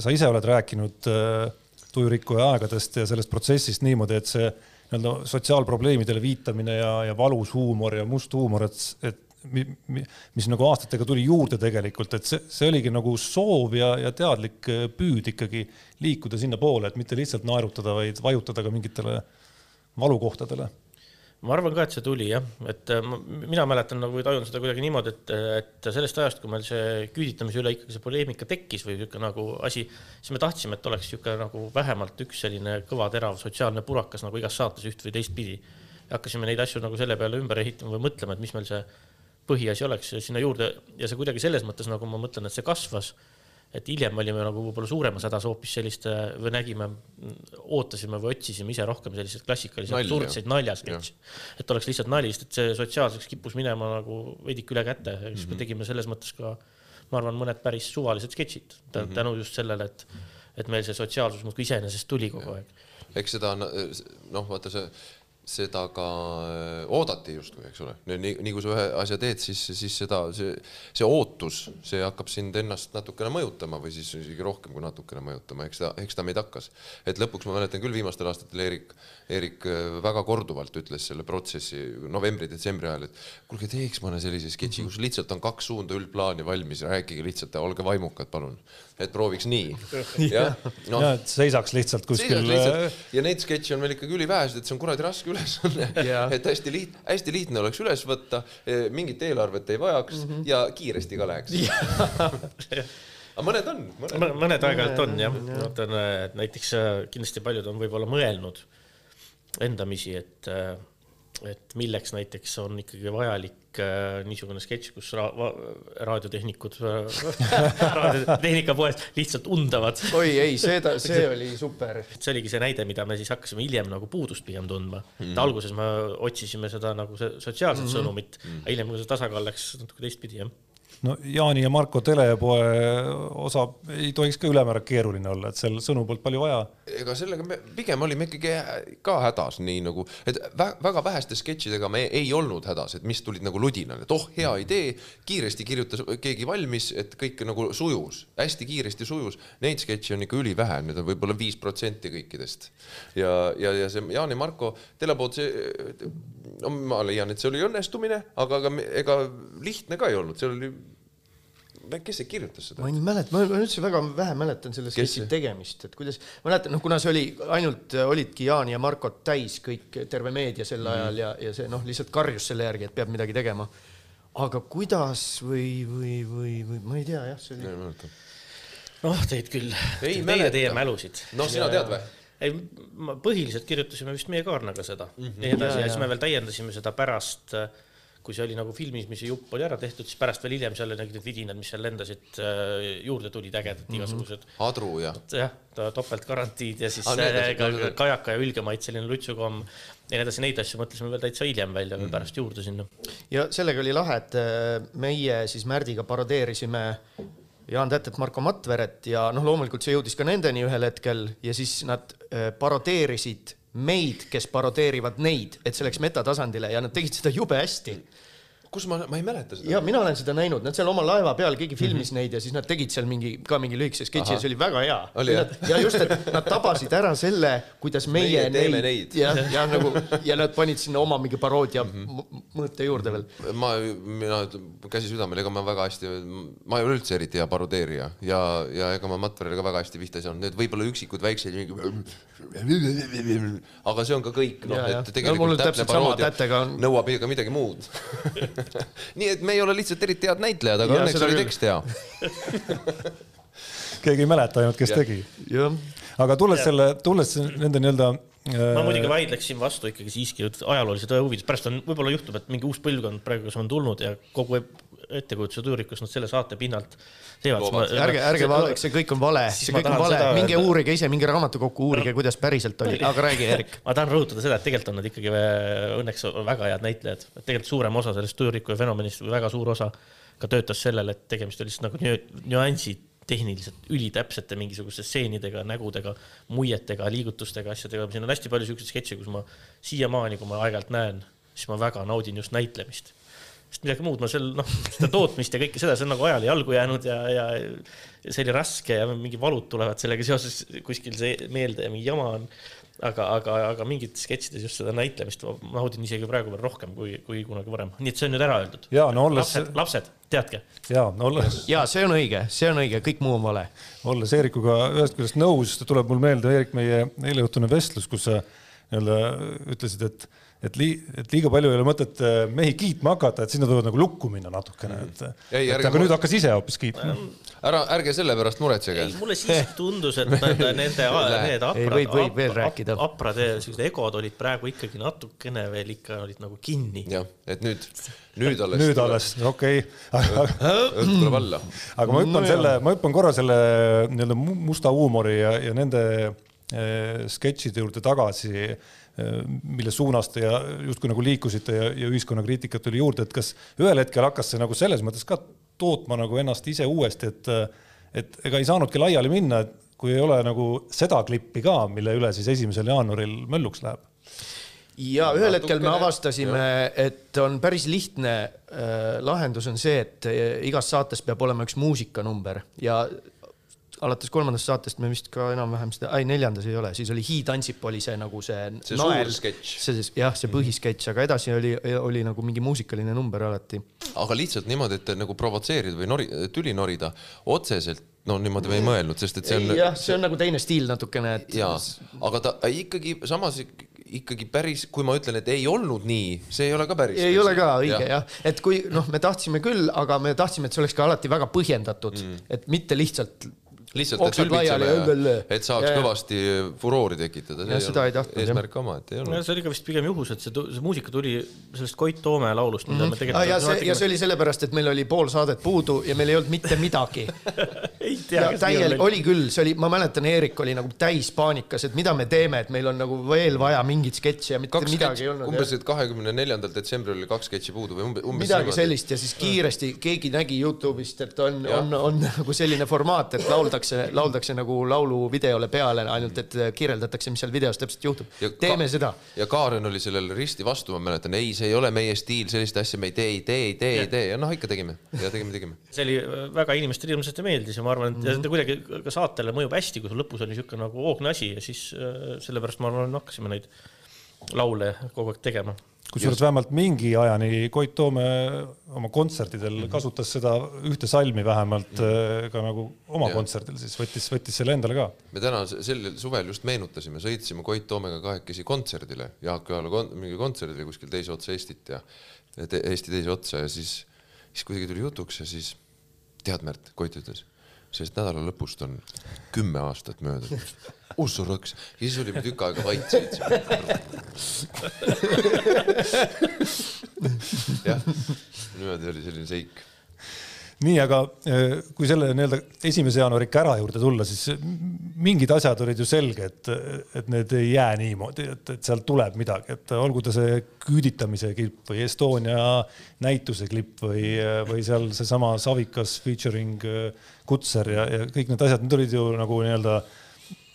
sa ise oled rääkinud äh, tujurikkuja aegadest ja sellest protsessist niimoodi, et see nii-öelda sotsiaalprobleemidele viitamine ja, ja valus huumor ja must huumor, et, et mi, mi, mis nagu aastatega tuli juurde tegelikult, et see, see oligi nagu soov ja, ja teadlik äh, püüd ikkagi liikuda sinnapoole, et mitte lihtsalt naerutada, vaid vajutada ka mingitele valukohtadele ma arvan ka, et see tuli jah, et äh, mina mäletan nagu või tajun seda kuidagi niimoodi, et, et sellest ajast, kui meil see küüditamise üle ikkagi see poleemika tekkis või niisugune nagu asi, siis me tahtsime, et oleks niisugune nagu vähemalt üks selline kõva terav sotsiaalne purakas nagu igas saates üht või teistpidi. hakkasime neid asju nagu selle peale ümber ehitama või mõtlema, et mis meil see põhiasi oleks sinna juurde ja see kuidagi selles mõttes nagu ma mõtlen, et see kasvas et hiljem olime nagu võib-olla suuremas hädas hoopis selliste või nägime, ootasime või otsisime ise rohkem selliseid klassikalisi absurdseid naljasketše. et oleks lihtsalt nali, sest et see sotsiaalseks kippus minema nagu veidike üle käte ja siis me tegime selles mõttes ka, ma arvan, mõned päris suvalised sketšid tä- tänu just sellele, et, et meil see sotsiaalsus muudkui iseenesest tuli kogu aeg. eks seda on, noh, vaata see, seda ka äh, oodati justkui, eks ole, nii, nii kui sa ühe asja teed, siis, siis seda, see, see ootus, see hakkab sind ennast natukene mõjutama või siis isegi rohkem kui natukene mõjutama, eks ta, eks ta meid hakkas. et lõpuks ma mäletan küll viimastel aastatel Eerik, Eerik äh, väga korduvalt ütles selle protsessi novembri-detsembri ajal, et kuulge, teeks mõne sellise sketši, kus lihtsalt on kaks suunda üldplaani valmis, rääkige lihtsalt ja olge vaimukad, palun. et prooviks nii. (laughs) jah, noh ja et seisaks lihtsalt kuskil lihtsalt ja neid sketše on meil ikkagi ülivähesed, et see on kuradi raske ülesanne Jaa. (laughs) et hästi liht-, hästi lihtne oleks üles võtta, mingit eelarvet ei vajaks mm -hmm. ja kiiresti ka läheks. (laughs) aga mõned on, mõned. mõned aeg-ajalt on jah, ma mõtlen, et näiteks äh, kindlasti paljud on võib-olla mõelnud endamisi, et, et milleks näiteks on ikkagi vajalik äh, niisugune sketš, kus ra raadiotehnikud äh, (laughs) raadiotehnikapoes lihtsalt undavad. oi ei, seda, see oli super. see oligi see näide, mida me siis hakkasime hiljem nagu puudust pigem tundma mm.. alguses me otsisime seda nagu see sotsiaalset mm -hmm. sõnumit mm, -hmm. hiljem, kui see tasakaal läks natuke teistpidi jah. No Jaani ja Marko telepoe osa ei tohiks ka ülemäära keeruline olla, et seal sõnu polnud palju vaja. ega sellega me pigem olime ikkagi ka hädas, nii nagu, et vä väga väheste sketšidega me ei olnud hädas, et mis tulid nagu ludinal, et oh, hea idee, kiiresti kirjutas keegi valmis, et kõik nagu sujus, hästi kiiresti sujus. Neid sketše on ikka ülivähe, need on võib-olla viis protsenti kõikidest. ja, ja, ja see Jaan ja Marko telepood, see, no ma leian, et see oli õnnestumine, aga, aga ega lihtne ka ei olnud, seal oli, kes see kirjutas seda ma? ei mäleta, ma üldse väga vähe mäletan selle Kes sketši tegemist, et kuidas, mäletan, noh, kuna see oli ainult, olidki Jaani ja Markot täis kõik, terve meedia sel Mhm. ajal ja, ja see noh, lihtsalt karjus selle järgi, et peab midagi tegema. aga kuidas või, või, või, või ma ei tea jah, see oli. noh, teid küll, Ei teie, mäleta. teie mälusid. noh, sina tead või? ei, ma põhiliselt kirjutasime vist meie Kaarnaga seda mm. -hmm. ja edasi Ja, ja siis me veel täiendasime seda pärast, kui see oli nagu filmis, mis see jupp oli ära tehtud, siis pärast veel hiljem seal olid need vidinad, mis seal lendasid, juurde tulid ägedad Mhm. igasugused Adru ja jah, topeltgarantiid ja siis Ah, need äh, ka need kajaka ja ülgemaid selline lutsukomm ja nii edasi, neid asju mõtlesime veel täitsa hiljem välja Mhm. veel pärast juurde sinna. ja sellega oli lahe, et äh, meie siis Märdiga parodeerisime Jaan Tätet, Marko Matveret ja noh, loomulikult see jõudis ka nendeni ühel hetkel ja siis nad äh, parodeerisid meid, kes parodeerivad neid, et see läks metatasandile ja nad tegid seda jube hästi kus ma, ma ei mäleta seda. ja mina olen seda näinud, nad seal oma laeva peal, keegi filmis neid ja siis nad tegid seal mingi ka mingi lühikese sketši ja see oli väga hea. Ja just, et nad tabasid ära selle, kuidas meie, Meie teeme neid. ja, ja nagu ja nad panid sinna oma mingi paroodia mm -hmm. mõõte juurde veel. ma, mina, käsi südamel, ega ma väga hästi, ma ei ole üldse eriti hea parodeerija ja, ja ega ma Matverile ka väga hästi pihta ei saanud, need võib-olla üksikud väiksed mingi. aga see on ka kõik, noh, et No tegelikult on täpne paroodia on- nõuab ikka midagi muud. (laughs) (laughs) nii et me ei ole lihtsalt eriti head näitlejad, aga Ja õnneks oli küll. tekst hea. (laughs) keegi ei mäleta ainult, kes Jah. tegi. aga tulles selle, tulles nende nii-öelda äh, ma muidugi vaidleksin vastu ikkagi siiski ajaloolise tõe huvides, pärast on, võib-olla juhtub, et mingi uus põlvkond praegu, kes on tulnud ja kogu ettekujutuse tüürikust nad selle saate pinnalt teevad. Ärge, ärge vaadake, see kõik on vale, Siis see kõik on vale minge öelda. uurige ise, minge raamatukokku, uurige, kuidas päriselt oli, (laughs) aga räägi, Erik. ma tahan rõhutada seda, et tegelikult on nad ikkagi äh, õnneks väga head näitlejad, et tegelikult suurem osa sellest tujuriku fenomenist või väga suur osa ka töötas sellele, et tegemist oli lihtsalt nagu nü- nüansid tehniliselt ülitäpsete mingisuguste stseenidega, nägudega, muietega, liigutustega, asjadega. siin on hästi palju siukseid sketše, kus ma siiamaani, kui ma aeg-ajalt näen, siis ma väga naudin just näitlemist sest midagi muud ma seal noh, seda tootmist ja kõike seda, see on nagu ajale jalgu jäänud ja, ja see oli raske ja mingi valud tulevad sellega seoses kuskil see meelde ja mingi jama on. aga, aga, aga mingites sketšides just seda näitlemist ma naudin isegi praegu veel rohkem kui, kui kunagi varem, nii et see on nüüd ära öeldud. ja no olles, lapsed, lapsed, teadke. ja no olles, ja see on õige, see on õige, kõik muu on vale. olles Eerikuga ühest küljest nõus, tuleb mul meelde Eerik meie eileõhtune vestlus, kus sa nii-öelda ütlesid, et et lii-, et liiga palju ei ole mõtet äh, mehi kiitma hakata, et sinna tuleb nagu lukku minna natukene, et, Ei, et ärge aga mure- nüüd hakkas ise hoopis kiitma. ära, ärge selle pärast muretsege ei,. mulle siiski (laughs) tundus, et nende, nende need aprad, Ei, võib- võib veel rääkida. aprad siuksed egod olid praegu ikkagi natukene veel ikka olid nagu kinni. jah, et nüüd, nüüd alles. nüüd alles, okei tuleb alla. aga ma hüppan no, selle, ma hüppan korra selle nii-öelda mu- musta huumori ja, ja nende eh, sketšide juurde tagasi mille suunas te ja justkui nagu liikusite ja, ja ühiskonnakriitikat tuli juurde, et kas ühel hetkel hakkas see nagu selles mõttes ka tootma nagu ennast ise uuesti, et et ega ei saanudki laiali minna, et kui ei ole nagu seda klippi ka, mille üle siis esimesel jaanuaril mölluks läheb. ja ühel hetkel me avastasime, et on päris lihtne äh, lahendus on see, et äh, igas saates peab olema üks muusikanumber ja alates kolmandast saatest me vist ka enam-vähem seda, ei neljandas ei ole, siis oli Hi tantsib oli see nagu see, See suur sketš. see jah, see põhisketš, aga edasi oli, oli nagu mingi muusikaline number alati. aga lihtsalt niimoodi, et nagu provotseerida või nori, tüli norida otseselt no niimoodi me ei mõelnud, sest et see on. jah, see on nagu teine stiil natukene, et. ja, aga ta ikkagi samas ikkagi päris, kui ma ütlen, et ei olnud nii, see ei ole ka päris. ei ole ka õige jah ja., et kui noh, me tahtsime küll, aga me tahtsime, et see oleks ka alati väga põhjendatud mm., et mitte lihtsalt lihtsalt, et ülbitseme, et saaks ja, kõvasti furoori tekitada. ja seda ei tahtnud. eesmärk oma, et ei olnud. see oli ka vist pigem juhus, et see, see muusika tuli sellest Koit Toome laulust, mida mm -hmm. me tegelikult ah,. ja see, ja see oli sellepärast, et meil oli pool saadet puudu ja meil ei olnud mitte midagi (laughs) ei tea, täielik, oli küll, see oli, ma mäletan, Eerik oli nagu täis paanikas, et mida me teeme, et meil on nagu veel vaja mingit sketši ja mitte kaks midagi sketši, ei olnud. umbes, et kahekümne neljandal detsembril oli kaks sketši puudu või umbes, umbes. midagi sellist ja siis kiiresti keegi nägi Youtube'ist, et on, on, on (laughs) nagu selline formaat, et lauldakse, lauldakse nagu lauluvideole peale, ainult et kirjeldatakse, mis seal videos täpselt juhtub. teeme seda. ja Kaaren oli sellele risti vastu, ma mäletan, ei, see ei ole meie stiil, sellist asja me ei tee, ei tee, ei tee, ei tee ja noh, ikka tegime ja tegime, tegime. (laughs) see oli väga inimestele hirmsasti meeldis ja ma arvan, et mm -hmm. ta kuidagi ka saatele mõjub hästi, kui sul lõpus oli niisugune nagu hoogne asi ja siis sellepärast ma arvan, hakkasime neid laule kogu aeg tegema kusjuures vähemalt mingi ajani Koit Toome oma kontsertidel mm -hmm. kasutas seda ühte salmi vähemalt mm -hmm. ka nagu oma ja. kontserdil, siis võttis, võttis selle endale ka. me täna sel suvel just meenutasime, sõitsime Koit Toomega kahekesi kontserdile, Jaak Joala kon, mingi kontserdile kuskil teise otsa Eestit ja te, Eesti teise otsa ja siis, siis kuidagi tuli jutuks ja siis tead, Märt, Koit ütles, sellest nädala lõpust on kümme aastat möödunud. Ussu rõks. Ja siis olime tükk aega vait (laughs) jah, niimoodi oli selline seik. Nii, aga kui selle nii-öelda esimese jaanuari kära juurde tulla, siis mingid asjad olid ju selge, et, et need ei jää niimoodi, et, et sealt tuleb midagi, et olgu ta see küüditamise klipp või Estonia näituse klipp või, või seal seesama Savikas featuring Kutser ja, ja kõik need asjad, need olid ju nagu nii-öelda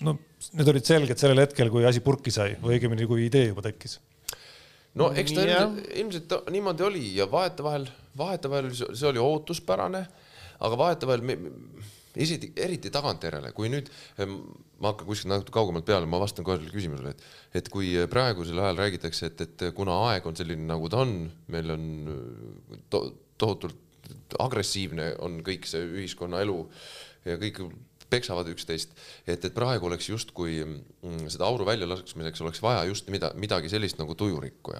no need olid selged sellel hetkel, kui asi purki sai või õigemini, kui idee juba tekkis. No eks ta ilmselt, ilmselt niimoodi oli ja vahetevahel, vahetevahel see oli ootuspärane, aga vahetevahel isegi eriti tagantjärele, kui nüüd ma hakkan kuskilt natuke kaugemalt peale, ma vastan kohe sellele küsimusele, et, et kui praegusel ajal räägitakse, et, et kuna aeg on selline, nagu ta on, meil on to, tohutult agressiivne on kõik see ühiskonnaelu ja kõik peksavad üksteist, et, et praegu oleks justkui mm, seda auru väljalaskmiseks oleks vaja just mida, midagi sellist nagu tujurikku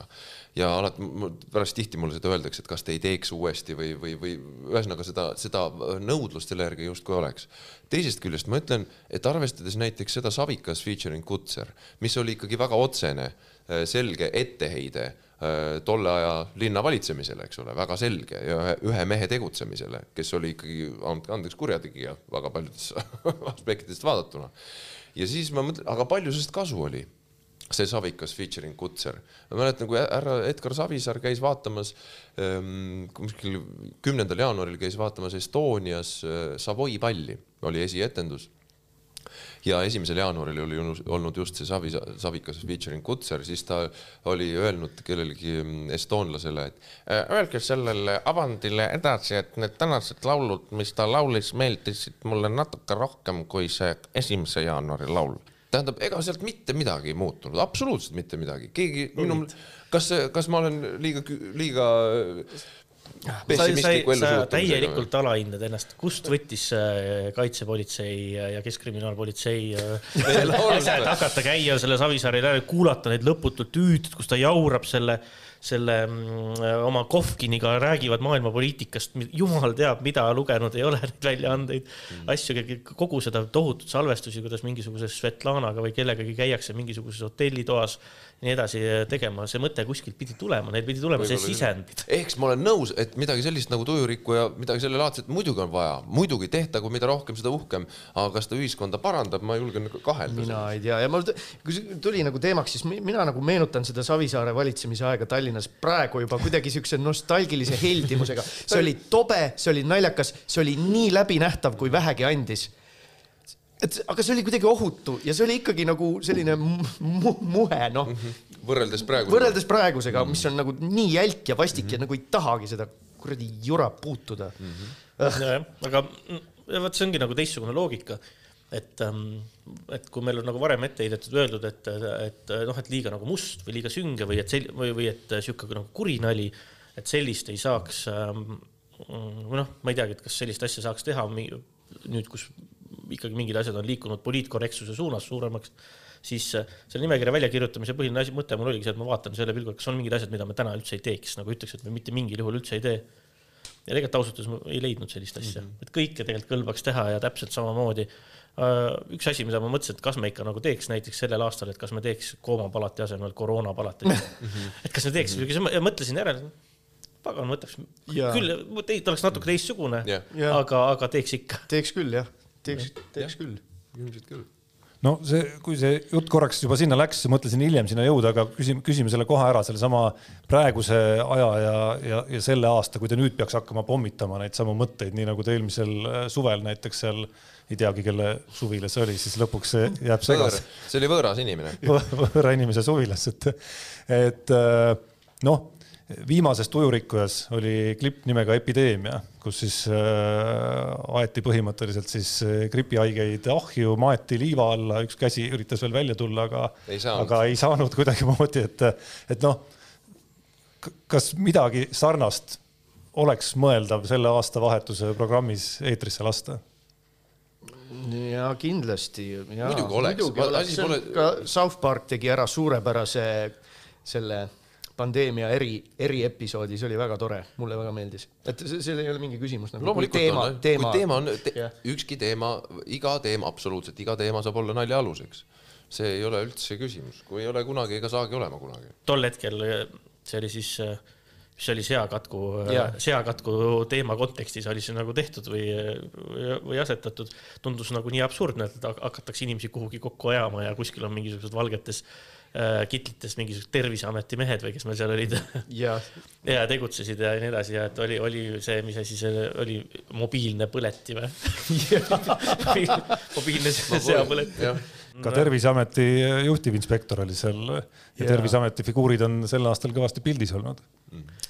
ja alati pärast tihti mulle seda öeldakse, et kas te ei teeks uuesti või, või, või ühesõnaga seda, seda nõudlust selle järgi justkui oleks. teisest küljest ma ütlen, et arvestades näiteks seda Savikas featuring Kutser, mis oli ikkagi väga otsene, selge etteheide Äh, tolle aja linna valitsemisele, eks ole, väga selge ja ühe, ühe mehe tegutsemisele, kes oli ikkagi, andke andeks, kurjategija väga paljudes (laughs) aspektidest vaadatuna. ja siis ma mõtlen, aga palju sellest kasu oli? see Savikas featuring Kutser. ma mäletan, kui härra Edgar Savisaar käis vaatamas ähm, kuskil kümnendal jaanuaril käis vaatamas Estonias äh, Savoy palli, oli esietendus ja esimesel jaanuaril oli olnud just see Savi, Savikas featuring Kutser, siis ta oli öelnud kellelegi estoonlasele, et äh, öelge sellele avandile edasi, et need tänased laulud, mis ta laulis, meeldisid mulle natuke rohkem kui see esimese jaanuari laul. Tähendab, ega sealt mitte midagi ei muutunud, absoluutselt mitte midagi, keegi minu, kas, kas ma olen liiga, liiga sa, sa, sa täielikult alahindad ennast, kust võttis äh, kaitsepolitsei ja keskkriminaalpolitsei (laughs) asjad äh, hakata käia selle Savisaare järel, kuulata neid lõputult hüüded, kus ta jaurab selle selle mm, oma Kovkiniga räägivad maailmapoliitikast, jumal teab, mida lugenud ei ole (laughs) neid väljaandeid. Mm., asju, kogu seda tohutut salvestusi, kuidas mingisuguse Svetlanaga või kellegagi käiakse mingisuguses hotellitoas nii edasi tegema, see mõte kuskilt pidi tulema, neil pidi tulema see sisend. ehk siis ma olen nõus, et midagi sellist nagu tujurikku ja midagi sellelaadset muidugi on vaja, muidugi tehtagu, mida rohkem, seda uhkem, aga kas ta ühiskonda parandab, ma julgen kahelda. mina ei tea ja mul, tuli nagu teemaks, siis mina nagu meenutan seda Savisaare valitsemise aega Tallinnas praegu juba kuidagi siukse nostalgilise heldimusega. see oli tobe, see oli naljakas, see oli nii läbinähtav, kui vähegi andis et aga see oli kuidagi ohutu ja see oli ikkagi nagu selline mu muhe, noh mm -hmm.. võrreldes praegusega. võrreldes praegusega mm, -hmm. mis on nagu nii jälk ja vastik mm -hmm. ja mhm. nagu ei tahagi seda kuradi jura puutuda mm. -hmm. nojah, aga vot see ongi nagu teistsugune loogika, et, ähm, et kui meil on nagu varem ette heidetud, öeldud, et, et noh, et liiga nagu must või liiga sünge või et sel- või, või et sihuke nagu kuri nali, et sellist ei saaks ähm, või noh, ma ei teagi, et kas sellist asja saaks teha nüüd, kus ikkagi mingid asjad on liikunud poliitkorrektsuse suunas suuremaks, siis äh, selle nimekirja väljakirjutamise põhiline asi, mõte mul oligi see, et ma vaatan selle pilguga, kas on mingid asjad, mida me täna üldse ei teeks, nagu ütleks, et me mitte mingil juhul üldse ei tee. ja tegelikult ausalt öeldes ma ei leidnud sellist asja mm, -hmm. et kõike tegelikult kõlbaks teha ja täpselt samamoodi. Äh, üks asi, mida ma mõtlesin, et kas me ikka nagu teeks näiteks sellel aastal, et kas me teeks koomapalati asemel koroonapalati. -hmm. (laughs) et kas me teeks mm, -hmm. mõtlesin järele pagan, võtaks ja. küll, ta oleks natuke teistsugune aga, aga teeks ikka. teeks küll jah teeks, teeks küll. ilmselt küll. No see, kui see jutt korraks juba sinna läks, mõtlesin hiljem sinna jõuda, aga küsime, küsime selle kohe ära, sellesama praeguse aja ja, ja, ja selle aasta, kui ta nüüd peaks hakkama pommitama neid samu mõtteid, nii nagu ta eelmisel äh, suvel näiteks seal ei teagi, kelle suvila see oli, siis lõpuks see jääb segas. see oli võõras inimene. (laughs) Võõra inimese suvilas, et, et äh, noh viimases Tujurikkujas oli klipp nimega Epideemia, kus siis äh, aeti põhimõtteliselt siis äh, gripihaigeid ahju, maeti liiva alla, üks käsi üritas veel välja tulla, aga, aga ei saanud kuidagimoodi, et, et noh, kas midagi sarnast oleks mõeldav selle aastavahetuse programmis eetrisse lasta? ja kindlasti. muidugi oleks. Pole... ka South Park tegi ära suurepärase selle pandeemia eri, eriepisoodis oli väga tore, mulle väga meeldis, et seal ei ole mingi küsimus nagu. loomulikult teema, on, teema, teema on te,, ükski teema, iga teema, absoluutselt iga teema saab olla nalja aluseks. see ei ole üldse küsimus, kui ei ole kunagi ega saagi olema kunagi. tol hetkel see oli siis mis oli seakatku, seakatku teema kontekstis oli see nagu tehtud või, või asetatud, tundus nagu nii absurdne, et hakatakse inimesi kuhugi kokku ajama ja kuskil on mingisugused valgetes kitlites mingisugused Terviseameti mehed või kes meil seal olid. Ja. ja tegutsesid ja nii edasi ja et oli, oli see, mis asi see oli, mobiilne põleti või? Mobiilne seapõleti ka Terviseameti juhtivinspektor oli seal. Ja, ja Terviseameti figuurid on sel aastal kõvasti pildis olnud. Mm.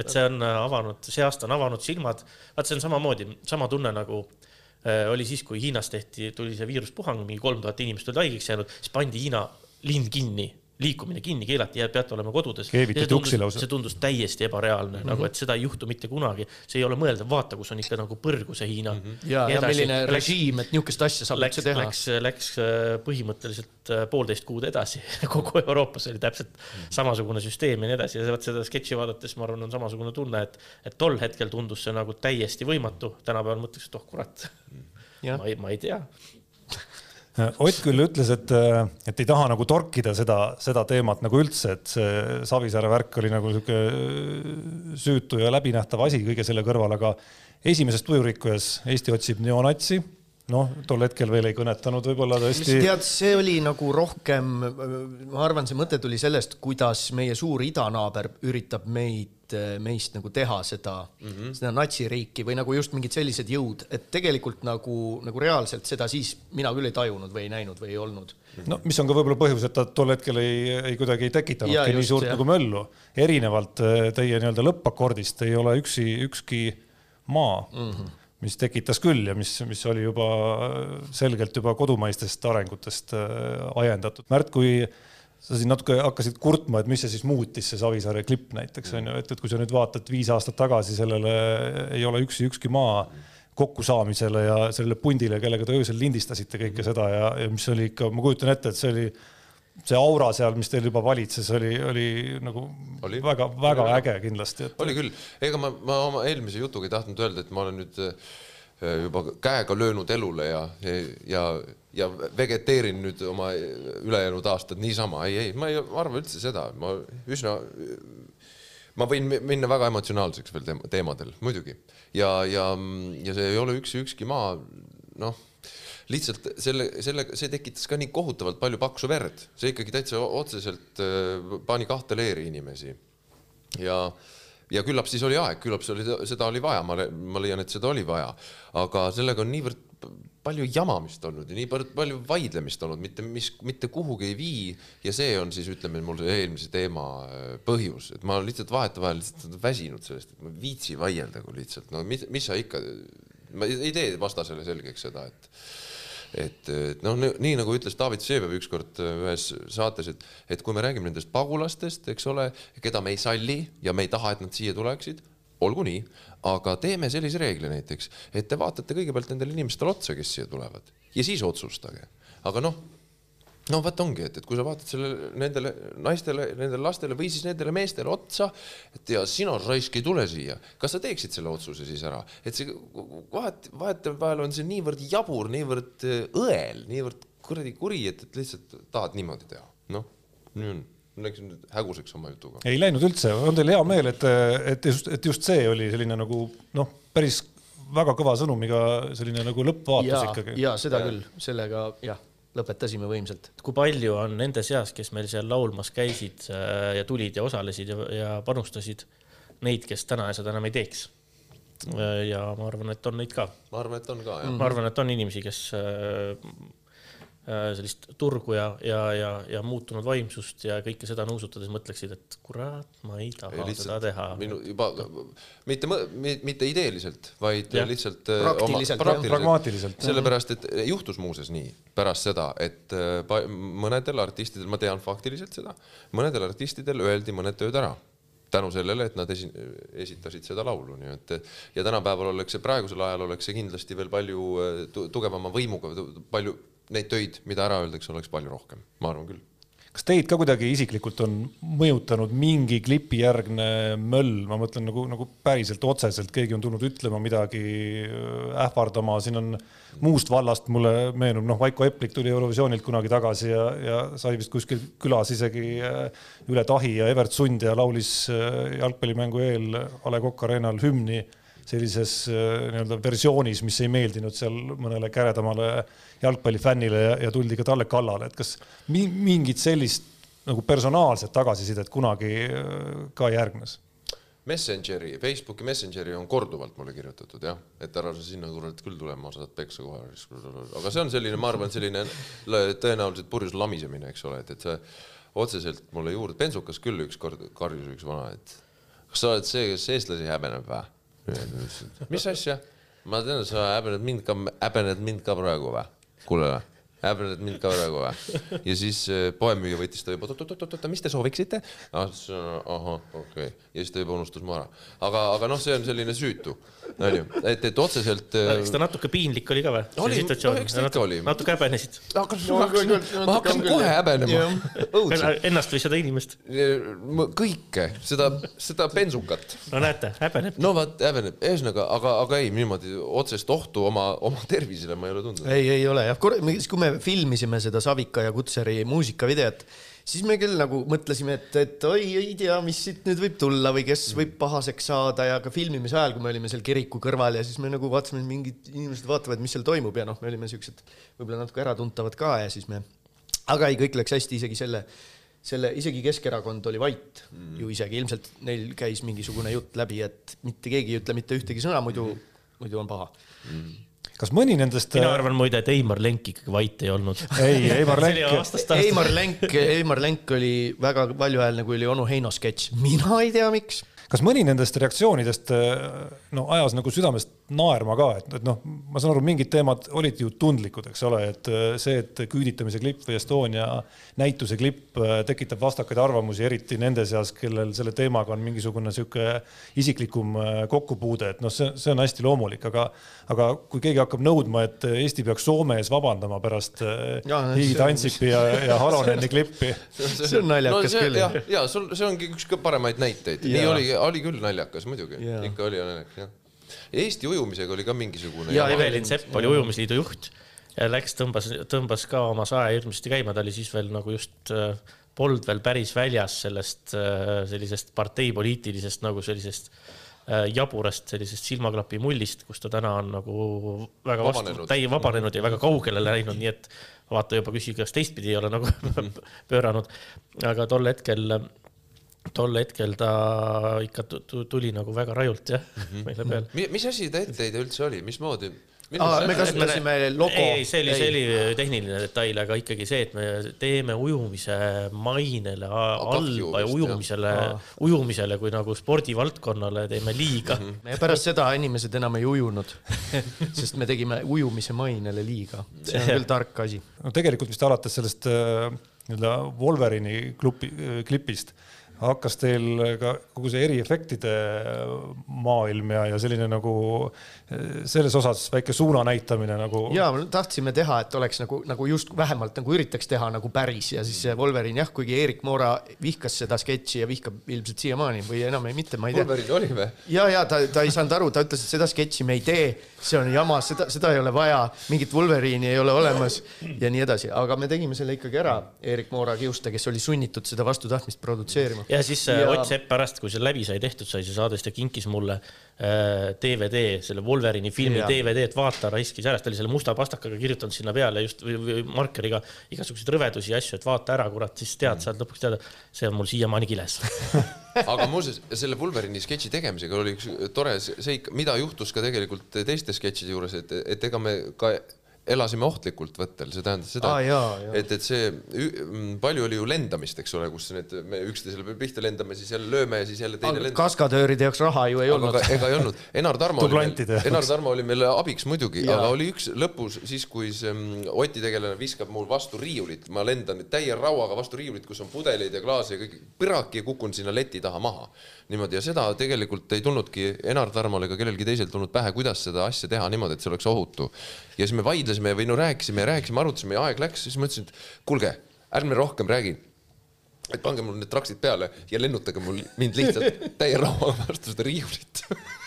et see on avanud, see aasta on avanud silmad, vaat see on samamoodi, sama tunne nagu äh, oli siis, kui Hiinas tehti, tuli see viiruspuhang, mingi kolm tuhat inimest olid haigeks jäänud, siis pandi Hiina linn kinni liikumine kinni keelati ja peate olema kodudes. Keevitati uksi lausa. see tundus täiesti ebareaalne mm, -hmm. nagu et seda ei juhtu mitte kunagi, see ei ole mõeldav, vaata, kus on ikka nagu põrgu see Hiina mm. -hmm. ja, ja milline režiim, et niisugust asja saab läks üldse, teha. läks, läks äh, põhimõtteliselt äh, poolteist kuud edasi, (laughs) kogu Euroopas oli täpselt samasugune süsteem ja nii edasi ja vot seda sketši vaadates ma arvan, on samasugune tunne, et, et tol hetkel tundus see nagu täiesti võimatu, tänapäeval mõtleks, et oh kurat, ma ei, ma ei tea. Ott küll ütles, et, et ei taha nagu torkida seda, seda teemat nagu üldse, et see Savisaare värk oli nagu sihuke süütu ja läbinähtav asi kõige selle kõrval, aga esimeses tujurikkujas Eesti otsib neonatsi. noh, tol hetkel veel ei kõnetanud võib-olla tõesti. tead, see oli nagu rohkem, ma arvan, see mõte tuli sellest, kuidas meie suur idanaaber üritab meid, meist nagu teha seda mm, -hmm. seda natsiriiki või nagu just mingid sellised jõud, et tegelikult nagu, nagu reaalselt seda siis mina küll ei tajunud või ei näinud või ei olnud. no mis on ka võib-olla põhjus, et ta tol hetkel ei, ei kuidagi ei tekitanudki nii suurt jah. nagu möllu. erinevalt äh, teie nii-öelda lõppakordist ei ole üksi, ükski maa mm, -hmm. mis tekitas küll ja mis, mis oli juba selgelt juba kodumaistest arengutest äh, ajendatud. Märt, kui sa siin natuke hakkasid kurtma, et mis see siis muutis, see Savisaare klipp näiteks on ju, et, et kui sa nüüd vaatad viis aastat tagasi sellele ei ole üksi ükski maa kokkusaamisele ja sellele pundile, kellega te öösel lindistasite kõike seda ja, ja mis oli ikka, ma kujutan ette, et see oli see aura seal, mis teil juba valitses, oli, oli nagu väga-väga äge kindlasti, et oli küll, ega ma, ma oma eelmise jutuga ei tahtnud öelda, et ma olen nüüd äh, juba käega löönud elule ja, ja, ja vegeteerin nüüd oma ülejäänud aastad niisama, ei, ei, ma ei arva üldse seda, ma üsna, ma võin mi- minna väga emotsionaalseks veel teem- teemadel, muidugi. ja, ja, ja see ei ole üksi ükski maa, noh lihtsalt selle, selle, see tekitas ka nii kohutavalt palju paksu verd, see ikkagi täitsa otseselt äh, pani kahte leeri inimesi. Ja, ja küllap siis oli aeg, küllap see oli, seda oli vaja, ma, ma leian, et seda oli vaja, aga sellega on niivõrd palju jamamist olnud ja nii palju vaidlemist olnud, mitte mis, mitte kuhugi ei vii. Ja see on siis ütleme mul eelmise teema äh, põhjus, et ma lihtsalt vahetevahel lihtsalt väsinud sellest, et ma ei viitsi vaielda, kui lihtsalt. No mis, mis sa ikka, ma ei ei tee vastasele selgeks seda, et et et noh, nii nagu ütles David Vseviov ükskord äh, ühes saates, et, et kui me räägime nendest pagulastest, eks ole, keda me ei salli ja me ei taha, et nad siia tuleksid, olgu nii, aga teeme sellise reegli näiteks, et te vaatate kõigepealt nendele inimestele otsa, kes siia tulevad ja siis otsustage. aga noh, no vot ongi, et, et kui sa vaatad sellele, nendele naistele, nendele lastele või siis nendele meestele otsa, et ja sina raisk ei tule siia, kas sa teeksid selle otsuse siis ära, et see vahet, vahetevahel on see niivõrd jabur, niivõrd äh, õel, niivõrd kuradi kuri, et, et lihtsalt tahad niimoodi teha, noh, nii on, läksin nüüd häguseks oma jutuga. ei läinud üldse, on teil hea meel, et, et just, et just see oli selline nagu noh, päris väga kõva sõnumiga selline nagu lõppvaatus ja ikkagi,. ja seda küll, sellega jah, lõpetasime võimsalt. kui palju on nende seas, kes meil seal laulmas käisid äh, ja tulid ja osalesid ja, ja panustasid, neid, kes täna seda enam ei teeks? ja ma arvan, et on neid ka. ma arvan, et on ka jah. ma arvan, et on inimesi, kes äh, äh, sellist turgu ja, ja, ja, ja muutunud vaimsust ja kõike seda nuusutades mõtleksid, et kurat, ma ei taha seda teha. minu juba mitte, mitte ideeliselt, vaid ja. lihtsalt äh, Praktiliselt, jah. pragmaatiliselt. sellepärast, et juhtus muuseas nii pärast seda, et äh, mõnedel artistidel, ma tean faktiliselt seda, mõnedel artistidel öeldi mõned tööd ära tänu sellele, et nad esi, esitasid seda laulu, nii et ja tänapäeval oleks see, praegusel ajal oleks see kindlasti veel palju äh, tu- tugevama võimuga, palju neid töid, mida ära öeldakse, oleks palju rohkem, ma arvan küll. kas teid ka kuidagi isiklikult on mõjutanud mingi klipijärgne möll, ma mõtlen nagu, nagu päriselt otseselt, keegi on tulnud ütlema midagi, ähvardama, siin on muust vallast mulle meenub, noh, Vaiko Eplik tuli Eurovisioonilt kunagi tagasi ja, ja sai vist kuskil külas isegi äh, üle tahi ja Evert Sund ja laulis äh, jalgpallimängu eel A Le Coq Arena'l hümni sellises äh, nii-öelda versioonis, mis ei meeldinud seal mõnele käredamale jalgpallifännile ja, ja tuldi ka talle kallale, et kas mi mingit sellist nagu personaalset tagasisidet kunagi äh, ka järgnes? Messengeri, Facebooki Messengeri on korduvalt mulle kirjutatud jah, et ära sa sinna kurat küll tulema, saad peksa kohe. aga see on selline, ma arvan, selline tõenäoliselt purjus lamisemine, eks ole, et, et see otseselt mulle juurde, bensukas küll ükskord karjus üks vana, et kas sa oled see, kes eestlasi häbeneb või? mis asja? ma tean, sa häbened mind ka, häbened mind ka praegu või? kuule, häbened mind ka praegu või? ja siis äh, poemüüja võttis ta juba, oot-oot-oot-oot, mis te sooviksite? ahah, okei okay., ja siis ta juba unustas mu ära. aga, aga noh, see on selline süütu, onju, et, et otseselt. kas ta natuke piinlik oli ka või? Oli, no eks ta ikka oli. natuke häbenesid. ma hakkasin kohe häbenema, Ennast või seda inimest? kõike, seda, seda bensukat no näete, häbeneb. no vot, häbeneb, ühesõnaga, aga, aga ei, niimoodi otsest ohtu oma, oma tervisele ma ei ole tundnud. ei, ei ole jah, kui me filmisime seda Savika ja Kutseri muusikavideot, siis me küll nagu mõtlesime, et, et oi, ei tea, mis siit nüüd võib tulla või kes võib pahaseks saada ja ka filmimise ajal, kui me olime seal kiriku kõrval ja siis me nagu vaatasime, mingid inimesed vaatavad, mis seal toimub ja noh, me olime siuksed võib-olla natuke äratuntavad ka ja siis me, aga ei, kõik läks hästi, isegi selle selle, isegi Keskerakond oli vait mm. ju isegi, ilmselt neil käis mingisugune jutt läbi, et mitte keegi ei ütle mitte ühtegi sõna, muidu mm., muidu on paha mm kas mõni nendest? mina arvan muide, et Eimar Lenk ikkagi vait ei olnud. ei, (laughs) Eimar Lenk, Eimar Lenk, Eimar Lenk oli väga valjuhäälne, kui oli onu Heino sketš, mina ei tea, miks. kas mõni nendest reaktsioonidest no ajas nagu südamest naerma ka, et, et noh, ma saan aru, mingid teemad olid ju tundlikud, eks ole, et see, et küüditamise klipp või Estonia näituse klipp tekitab vastakaid arvamusi, eriti nende seas, kellel selle teemaga on mingisugune sihuke isiklikum kokkupuude, et noh, see, see on hästi loomulik, aga, aga kui keegi hakkab nõudma, et Eesti peaks Soome ees vabandama pärast Higi Tansipi ja, ja Haloneni (laughs) klippi. see on naljakas no, küll. jah, ja sul, see ongi üks paremaid näiteid, nii oli, oli küll naljakas muidugi, ikka oli naljakas jah. Eesti ujumisega oli ka mingisugune. ja Evelin Sepp oli ujumisliidu juht ja läks, tõmbas, tõmbas ka oma sae hirmsasti käima, ta oli siis veel nagu just äh, polnud veel päris väljas sellest äh, sellisest parteipoliitilisest nagu sellisest äh, jaburast sellisest silmaklapi mullist, kus ta täna on nagu väga vastu täie vabanenud ja väga kaugele läinud, nii et vaata juba küsi, kas teistpidi ei ole nagu (laughs) pööranud. aga tol hetkel, tol hetkel ta ikka tu- tu- tuli nagu väga rajult jah mm -hmm. meile peale. mis asi ta etteheide üldse oli, mismoodi? Aa, me kasutasime logo. ei, see oli, see oli tehniline detail, aga ikkagi see, et me teeme ujumise mainele halba ja ujumisele, ujumisele kui nagu spordivaldkonnale teeme liiga mm. -hmm. me pärast seda inimesed enam ei ujunud, sest me tegime ujumise mainele liiga. see on küll tark asi. no tegelikult vist alates sellest äh, nii-öelda Wolverine'i klubi, klipist hakkas teil ka kogu see eriefektide maailm ja, ja selline nagu selles osas väike suuna näitamine nagu. ja me tahtsime teha, et oleks nagu, nagu just vähemalt nagu üritaks teha nagu päris ja siis see Wolverine jah, kuigi Erik Moora vihkas seda sketši ja vihkab ilmselt siiamaani või enam ei mitte, ma ei tea. Wolverine oli või? ja, ja ta, ta ei saanud aru, ta ütles, et seda sketši me ei tee, see on jama, seda, seda ei ole vaja, mingit Wolverine'i ei ole olemas ja nii edasi, aga me tegime selle ikkagi ära Erik Moora kiuste, kes oli sunnitud seda vastu tahtmist produtseerima. ja siis ja... Ott Sepp pärast, kui see läbi sai tehtud, sai see saade, siis ta kinkis mulle äh, DVD, selle Wolverine'i filmi Jaa. DVD, et vaata, raiskis ära, siis ta oli selle musta pastakaga kirjutanud sinna peale just või, või markeriga igasuguseid rõvedusi ja asju, et vaata ära, kurat, siis tead, saad lõpuks teada. see on mul siiamaani kiles. (laughs) aga muuseas, selle Wolverine'i sketši tegemisega oli üks tore seik, mida juhtus ka tegelikult teiste sketšide juures, et, et ega me ka elasime ohtlikult võttel, see tähendas seda jaa. et, et see palju oli ju lendamist, eks ole, kus need me üksteisele pihta lendame, siis jälle lööme ja siis jälle teine lendab. kaskadööride jaoks raha ju ei aga olnud ega, ei olnud, Enar Tarmo oli meil. Enar Tarmo oli meile abiks muidugi, aga oli üks lõpus siis, kui see Oti tegelane viskab mul vastu riiulit, ma lendan täie rauaga vastu riiulit, kus on pudeleid ja klaase ja kõik, põraki ja kukun sinna leti taha maha. Niimoodi ja seda tegelikult ei tulnudki Enar Tarmole ega kellelgi teisel tulnud pähe, kuidas seda asja teha niimoodi, et see oleks ohutu. ja siis me vaidlesime või no rääkisime ja rääkisime, arutasime ja aeg läks, siis ma ütlesin, et kuulge, ärme rohkem räägi et pange mul need traksid peale ja lennutage mul mind lihtsalt täie rauaga (laughs) vastu seda riiulit.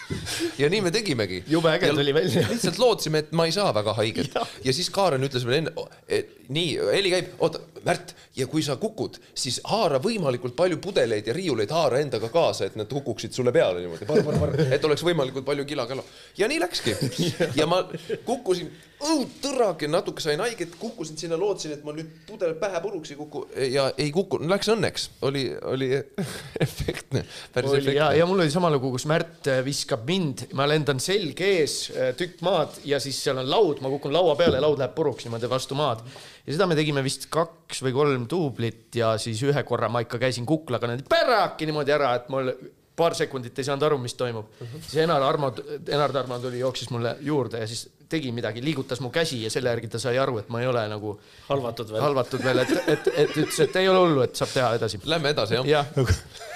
(laughs) ja nii me tegimegi. Jube äge tuli välja. lihtsalt lootsime, et ma ei saa väga haiget (laughs) Ja. ja siis Kaaren ütles veel enne, et nii, heli käib, oota, Märt, ja kui sa kukud, siis haara võimalikult palju pudeleid ja riiuleid haara endaga kaasa, et nad kukuksid sulle peale niimoodi, et oleks võimalikult palju kila-kala. ja nii läkski. (laughs) ja ma kukkusin, tõrake, natuke sain haiget, kukkusin sinna, lootsin, et mul nüüd pudel pähe puruks ei kuku ja ei kukkunud, läks õnneks, oli, oli (laughs) efektne, päris oli ja, efektne. ja mul oli sama lugu, kus Märt äh, viskab mind, ma lendan selg ees, tükk maad ja siis seal on laud, ma kukun laua peale, laud läheb puruks niimoodi vastu maad. Ja seda me tegime vist kaks või kolm duublit ja siis ühe korra ma ikka käisin kuklaga niimoodi päraki niimoodi ära, et mul paar sekundit ei saanud aru, mis toimub uh. -huh. siis Enar Armo, Enar Tarmo tuli, jooksis mulle juurde ja siis tegi midagi, liigutas mu käsi ja selle järgi ta sai aru, et ma ei ole nagu halvatud veel, halvatud veel, et, et, et ütles, et ei ole hullu, et saab teha edasi. Lähme edasi, jah jah (laughs)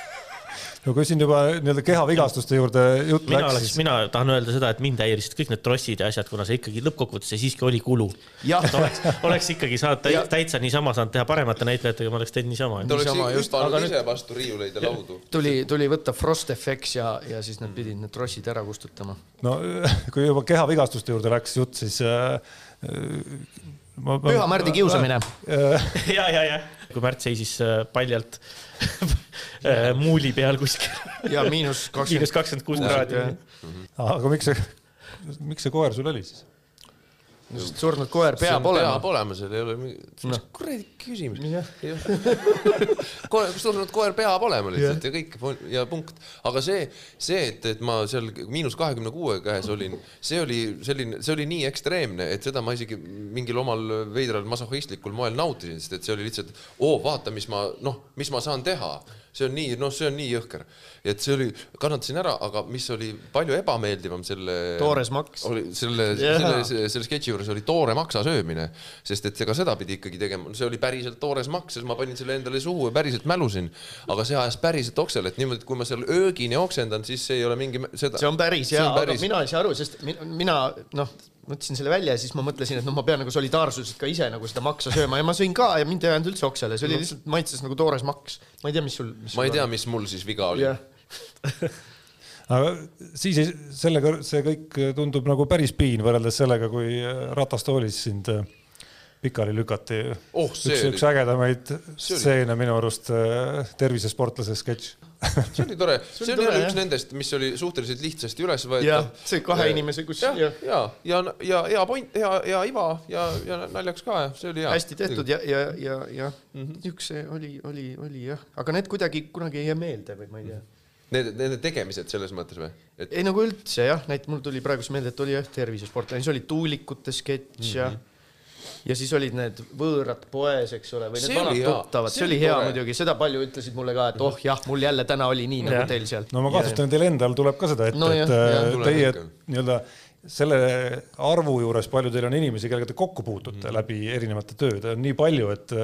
no kui siin juba nii-öelda kehavigastuste juurde jutt mina läks, oleks, siis mina tahan öelda seda, et mind häirisid kõik need trossid ja asjad, kuna see ikkagi lõppkokkuvõttes see siiski oli kulu. et oleks, oleks ikkagi saanud Ja- täitsa niisama saanud teha paremate näitlejatega, ma oleks teinud niisama. ta oleks Niisama just, aga ise vastu riiuleid ja laudu. tuli, tuli võtta Frost FX ja, ja siis nad pidid need trossid ära kustutama. no (laughs) kui juba kehavigastuste juurde läks jutt, siis äh, ma, ma, Püha Märdi kiusamine. (laughs) äh, (laughs) ja, ja, ja kui Märt seisis äh, paljalt äh, (laughs) muuli peal kuskil, ja miinus miinus kakskümmend. kakskümmend kuus kraadi. aga miks see, miks see koer sul oli siis? Surnud koer peab olema peab. olema, seal ei ole mingi no., kuradi küsimus. (laughs) koer, surnud koer peab olema lihtsalt ja kõik ja punkt. aga see, see, et, et ma seal miinus kahekümne kuue käes olin, see oli selline, see oli nii ekstreemne, et seda ma isegi mingil omal veidral masohhistlikul moel nautisin, sest et see oli lihtsalt, oo, vaata, mis ma noh, mis ma saan teha see on nii, noh, see on nii jõhker, et see oli, kannatasin ära, aga mis oli palju ebameeldivam selle. Toores maks. oli selle (laughs) Jaa. selle, selle, sketši juures oli toore maksa söömine, sest et ega seda pidi ikkagi tegema, see oli päriselt toores maks, siis ma panin selle endale suhu ja päriselt mälusin, aga see ajas päriselt oksele, et niimoodi, et kui ma seal öögini oksendan, siis see ei ole mingi seda. see on päris ja, aga mina ei saa aru, sest mi- mina noh, mõtlesin selle välja ja siis ma mõtlesin, et noh, ma pean nagu solidaarsusest ka ise nagu seda maksa sööma ja ma sõin ka ja mind ei ajanud üldse oksele, see oli lihtsalt maitses nagu toores maks. ma ei tea, mis sul. ma ei tea, mis mul siis viga oli. jah, (laughs) aga siis ei, sellega see kõik tundub nagu päris piin võrreldes sellega, kui ratastoolis sind äh, pikali lükati Oh, see üks, üks ägedamaid stseene minu arust äh, tervisesportlase sketš. See oli tore, see oli tore, üks jah. nendest, mis oli suhteliselt lihtsasti üles jah võetav., see kahe inimese, kus jah, jah, ja, ja, ja hea point, hea, hea iva ja, ja naljakas ka, see oli hea. hästi tehtud ja, ja, ja, ja niisuguse oli, oli, oli jah, aga need kuidagi kunagi ei jää meelde või ma ei tea. Need, nende tegemised selles mõttes või? et ei nagu üldse jah, näit-, mul tuli praegu meelde, et oli jah tervisesportlane, siis oli tuulikute sketš ja Mhm. ja siis olid need võõrad poes, eks ole, või need See vanad oli hea. tuttavad, See oli hea tore. muidugi, seda palju ütlesid mulle ka, et oh jah, mul jälle täna oli nii nagu teil seal. no ma kahtlustan, et teil endal tuleb ka seda ette No et jah, tuleb teie nii-öelda selle arvu juures, palju teil on inimesi, kellega te kokku puutute mm. läbi erinevate tööde, on nii palju, et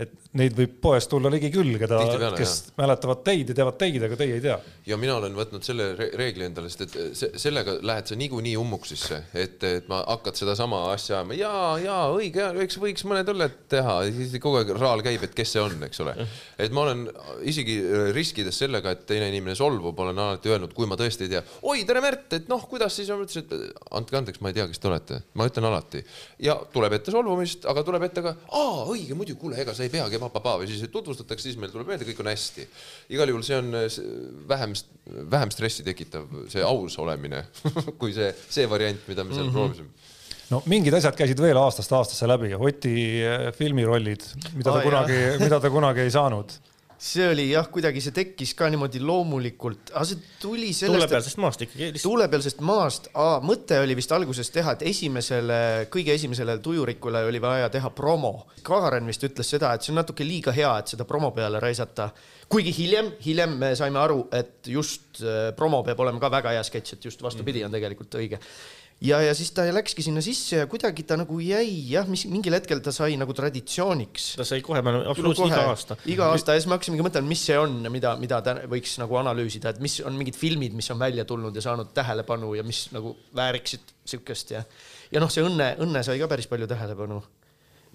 et neid võib poest tulla ligi küll, keda, kes jah. mäletavad teid ja teavad teid, aga teie ei tea. ja mina olen võtnud selle re reegli endale, sest et see, sellega lähed sa niikuinii ummuksisse, et, et ma hakkad sedasama asja ajama ja, ja õige, eks võiks mõned õlled teha, siis kogu aeg raal käib, et kes see on, eks ole. et ma olen isegi riskides sellega, et teine inimene solvub, olen alati öelnud, kui ma tõesti ei tea, oi, tere Märt, et noh, kuidas siis on, ütlesin, et andke andeks, ma ei tea, kes te olete, ma ütlen alati ja tuleb ette solvumist, aga tuleb ette ka, aa, õige, muidu, kuule, ega sa ei peagi papapaa või siis tutvustatakse, siis meil tuleb meelde, kõik on hästi. igal juhul see on eh, vähem, vähem stressi tekitav, see aus olemine, (laughs) kui see, see variant, mida me seal mm -hmm. proovisime. no mingid asjad käisid veel aastast aastasse läbi, Oti äh, filmirollid, mida ta kunagi, (laughs) mida ta kunagi ei saanud. See oli jah, kuidagi see tekkis ka niimoodi loomulikult, aga see tuli sellest, tuulepealsest maast ikkagi tuulepealsest maast, mõte oli vist alguses teha, et esimesele, kõige esimesele tujurikule oli vaja teha promo. Kaaren vist ütles seda, et see on natuke liiga hea, et seda promo peale raisata. kuigi hiljem, hiljem me saime aru, et just äh, promo peab olema ka väga hea sketš, et just vastupidi on tegelikult õige ja, ja siis ta läkski sinna sisse ja kuidagi ta nagu jäi jah, mis mingil hetkel ta sai nagu traditsiooniks. ta sai kohe, absoluutselt iga aasta. iga aasta ja siis me hakkasimegi mõtlema, mis see on mida, mida ta võiks nagu analüüsida, et mis on mingid filmid, mis on välja tulnud ja saanud tähelepanu ja mis nagu vääriksid siukest ja, ja noh, see Õnne, Õnne sai ka päris palju tähelepanu.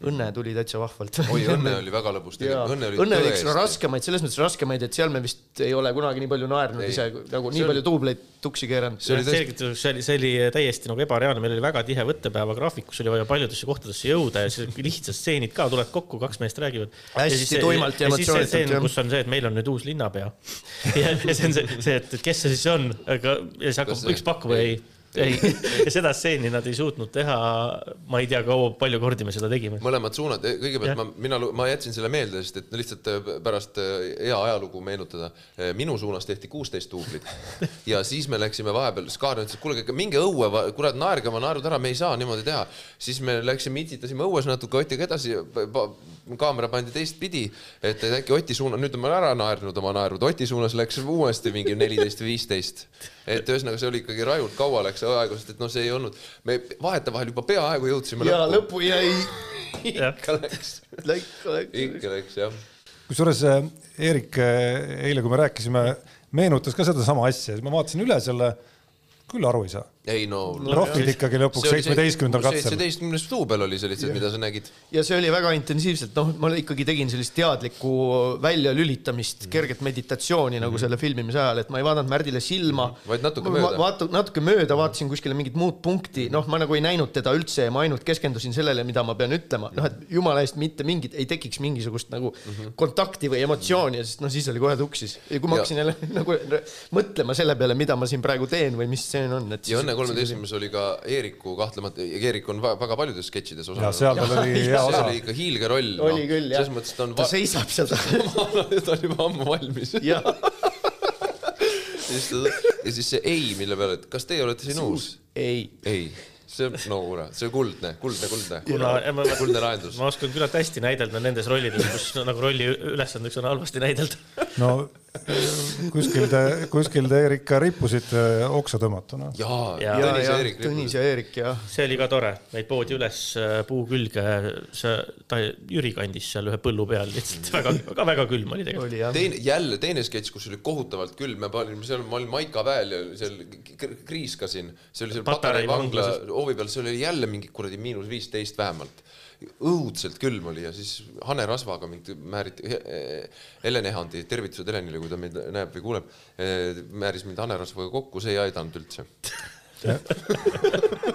Õnne tuli täitsa vahvalt. oi, Õnne oli väga lõbus tegelikult, Õnne oli Õnne oli üks no, raskemaid, selles mõttes raskemaid, et seal me vist ei ole kunagi nii palju naernud Ei. ise nagu nii See oli- palju duubleid tuksi keeranud. See oli tõesti- selgituseks, see oli, see oli täiesti nagu ebareaalne, meil oli väga tihe võttepäeva graafik, kus oli vaja paljudesse kohtadesse jõuda ja siis lihtsad stseenid ka, tuled kokku, kaks meest räägivad. Hästi tuimalt ja jah. kus on see, et meil on nüüd uus linnapea. (laughs) ja, see on see, see, et kes see siis on, aga ja siis hakkab üks pakkuma, ei. Ja seda stseeni nad ei suutnud teha, ma ei tea, kaua, palju kordi me seda tegime. mõlemad suunad, kõigepealt Jah. ma, mina, ma jätsin selle meelde, sest et lihtsalt äh, pärast äh, hea ajalugu meenutada. minu suunas tehti kuusteist duublit (laughs) ja siis me läksime vahepeal, Skaar ütles, et kuulge, minge õue, kurat, naerge oma naerud ära, me ei saa niimoodi teha. siis me läksime, itsitasime õues natuke Otiga edasi, kaamera pandi teistpidi, et et äkki Oti suunas, nüüd ma olen ära naernud oma naerud, Oti suunas läks uuesti mingi neliteist või viisteist. Et ühesõnaga, see oli ikkagi rajult kaua läks see aega, sest et noh, see ei olnud, me vahetevahel juba peaaegu jõudsime ja lõppu. lõpu jäi. ikka läks, Läks, läks. ikka läks jah. kusjuures äh, Eerik äh, eile, kui me rääkisime, meenutas ka sedasama asja, siis ma vaatasin üle selle, küll aru ei saa. Ei no, Rohvid ikkagi lõpuks seitsmeteistkümnendal katsel. seitsmeteistkümnes duubel oli see lihtsalt, mida sa nägid. ja see oli väga intensiivselt, noh, ma ikkagi tegin sellist teadlikku väljalülitamist, kerget meditatsiooni nagu selle filmimise ajal, et ma ei vaadanud Märdile silma. Vaid natuke mööda. vaata, natuke mööda, vaatasin kuskile mingit muud punkti, noh, ma nagu ei näinud teda üldse ja ma ainult keskendusin sellele, mida ma pean ütlema, noh, et jumala eest mitte mingit, ei tekiks mingisugust nagu kontakti või emotsiooni, sest noh, siis oli kohe tuksis. ja kui ma Ja- hakkasin jälle (laughs) nagu mõtlema selle peale, mida ma siin praegu teen või mis see on, et. ja Õnne kolmeteistkümnes oli ka Eeriku kahtlemata, Eerik on väga paljudes sketšides osalenud. seal tal oli hea see osa oli. ikka hiilge roll. oli küll jah. selles mõttes ta on ta seisab seal (laughs) ta on juba ammu valmis. (laughs) (laughs) ja siis see ei, mille peale, et kas teie olete siin uus? ei ei, see on, no kuule, see on kuldne, kuldne, kuldne. kuna ma, kuldne lahendus. ma oskan küllalt hästi näidelda nendes rollides, kus nagu rolli ülesandeks on halvasti näidelda. no kuskil te, kuskil te Eerik ka rippusite oksa tõmmatuna. jaa Ja- ja,, ja, Tõnis ja. Tõnis ja Eerik jah. see oli ka tore, meid poodi üles äh, puu külge, see, ta Jüri kandis seal ühe põllu peal lihtsalt väga, väga, väga külm oli tegelikult. teine, jälle teine sketš, kus oli kohutavalt külm, me panime seal, ma olin Maika väel ja seal kriiskasin, see oli seal Patarei vangla hoovi peal, seal oli jälle mingi kuradi miinus viisteist vähemalt. Õudselt külm oli ja siis Hane Rasvaga mind määriti, Helen Ehandi, tervitused Helenile, kui ta meid näeb või kuuleb, määris mind Hane Rasvaga kokku, see ei aidanud üldse. (laughs)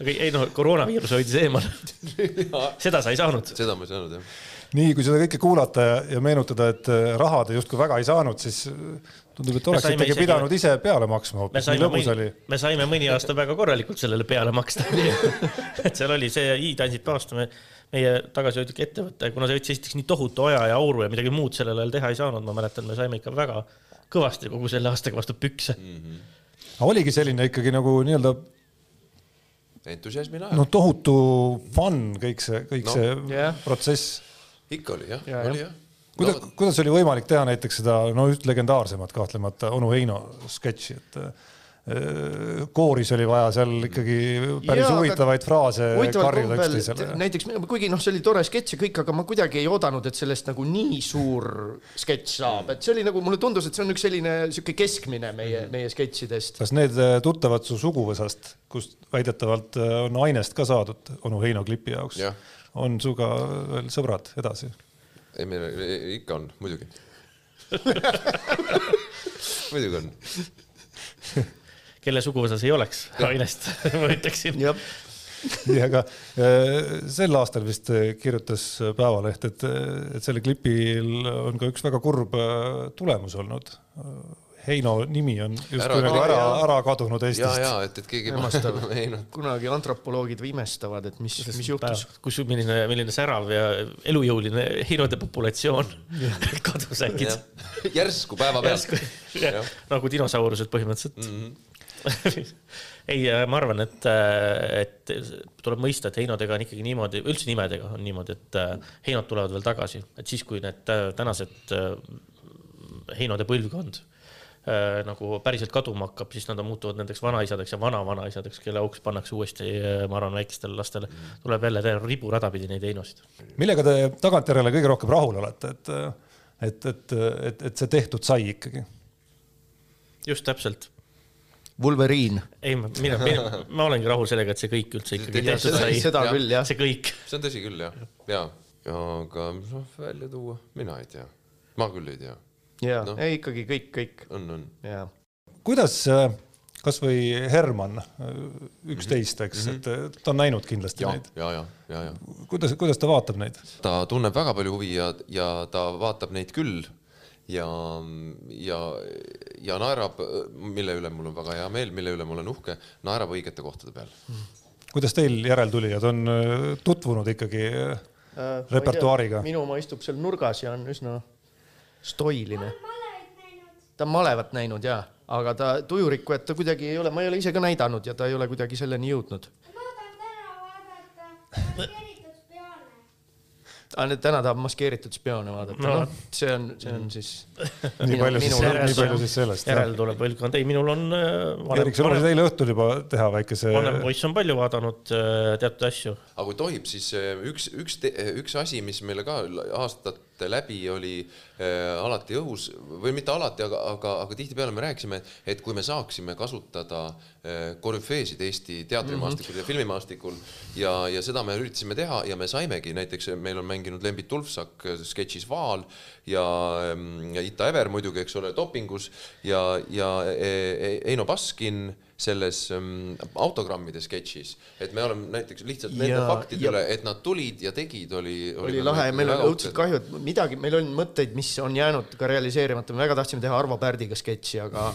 aga ei noh, koroonaviirus hoidis eemal. (laughs) seda sa ei saanud. seda ma ei saanud jah. nii, kui seda kõike kuulata ja, ja meenutada, et äh, raha te justkui väga ei saanud, siis tundub, et oleks saime ikkagi isegi- pidanud ise peale maksma me hoopis, nii saime lõbus oli mõni, me saime mõni aasta väga korralikult sellele peale maksta. (laughs) et seal oli see i-Tansit aasta, me, meie tagasihoidlik ettevõte, kuna see võttis esiteks nii tohutu aja ja auru ja midagi muud sellel ajal teha ei saanud, ma mäletan, me saime ikka väga kõvasti kogu selle aastaga vastu pükse. aga oligi selline ikkagi nagu nii-öelda entusiasmi najal no tohutu fun kõik see, kõik No, see jah. protsess. ikka oli jah Ja, oli jah. Kuidas no., kuidas oli võimalik teha näiteks seda no üht legendaarsemat kahtlemata onu Heino sketši, et äh, kooris oli vaja seal ikkagi päris aga huvitavaid fraase karjuda üksteisele. näiteks, kuigi noh, see oli tore sketš ja kõik, aga ma kuidagi ei oodanud, et sellest nagu nii suur sketš saab, et see oli nagu mulle tundus, et see on üks selline sihuke keskmine meie, meie sketšidest. kas need äh, tuttavad su suguvõsast, kust väidetavalt äh, on ainest ka saadud onu Heino klipi jaoks Jah., on sinuga veel sõbrad edasi? ei, meil ikka on, muidugi. (laughs) muidugi on. kelle suguvõsas ei oleks ainest, (laughs) ma ütleksin. nii, aga äh, sel aastal vist äh, kirjutas Päevaleht, et, et sellel klipil on ka üks väga kurb äh, tulemus olnud. Heino nimi on Ära justkui nagu ära kadunud., ära kadunud ja, Eestist. ja et, et keegi noh, (laughs) kunagi antropoloogid või imestavad, et mis, mis juhtus. kus, milline, milline särav ja elujõuline Heirode populatsioon (laughs) kadus äkki. järsku päevapealt. Nagu dinosaurused põhimõtteliselt mm. -hmm. ei, ma arvan, et, et tuleb mõista, et heinodega on ikkagi niimoodi, üldse nimedega on niimoodi, et äh, heinod tulevad veel tagasi, et siis, kui need äh, tänased äh, heinode põlvkond äh, nagu päriselt kaduma hakkab, siis nad muutuvad nendeks vanaisadeks ja vana-vanaisadeks, kelle auks pannakse uuesti, ma arvan, väikestele lastele tuleb jälle riburada pidi neid heinosid. millega te tagantjärele kõige rohkem rahul olete, et, et, et, et, et see tehtud sai ikkagi? just täpselt Wolverine. ei, mina, mina, ma olengi rahul sellega, et see kõik üldse ikkagi Ja tehtud seda- sai. seda jah. küll jah. see kõik. see on tõsi küll jah, ja, ja aga noh, välja tuua, mina ei tea, ma küll ei tea, ja Noh. ei ikkagi kõik, kõik on, on. ja kuidas kasvõi Herman, üksteist, eks, et ta on näinud kindlasti ja, neid. ja, ja, ja, ja kuidas, kuidas ta vaatab neid? ta tunneb väga palju huvi ja, ja ta vaatab neid küll ja, ja, ja naerab, mille üle mul on väga hea meel, mille üle ma olen uhke, naerab õigete kohtade peal. kuidas teil järeltulijad on äh, tutvunud ikkagi äh, repertuaariga? minu oma istub seal nurgas ja on üsna stoiline. ta on malevat näinud ja, aga ta tujurikkujat ta kuidagi ei ole, ma ei ole ise ka näidanud ja ta ei ole kuidagi selleni jõudnud. ma tahan täna vaadata Keritud peale. täna tahab maskeeritud spioone vaadata No. no., noh, see on, see on siis. (laughs) nii palju siis, nii palju siis sellest. järel tuleb põlvkond, ei minul on äh, Erik, sa lubasid eile õhtul juba teha väikese. vanem poiss on palju vaadanud äh, teatud asju. aga kui tohib, siis äh, üks, üks, üks asi, mis meile ka aastate läbi oli äh, alati õhus või mitte alati, aga, aga, aga tihtipeale me rääkisime, et kui me saaksime kasutada äh, korüfeesid Eesti teatrimaastikul mm -hmm. ja filmimaastikul ja, ja seda me üritasime teha ja me saimegi, näiteks meil on mänginud Lembit Ulfsak äh, sketšis Vaal ja, ähm, ja Ita Ever muidugi, eks ole, dopingus ja, ja E- Eino Baskin selles ähm, autogrammide sketšis, et me oleme näiteks lihtsalt nende Ja- faktide ja- üle, et nad tulid ja tegid, oli, oli lahe ja meil oli õudselt. kahju, et midagi, meil on mõtteid, mis on jäänud ka realiseerimata, me väga tahtsime teha Arvo Pärdiga sketši, aga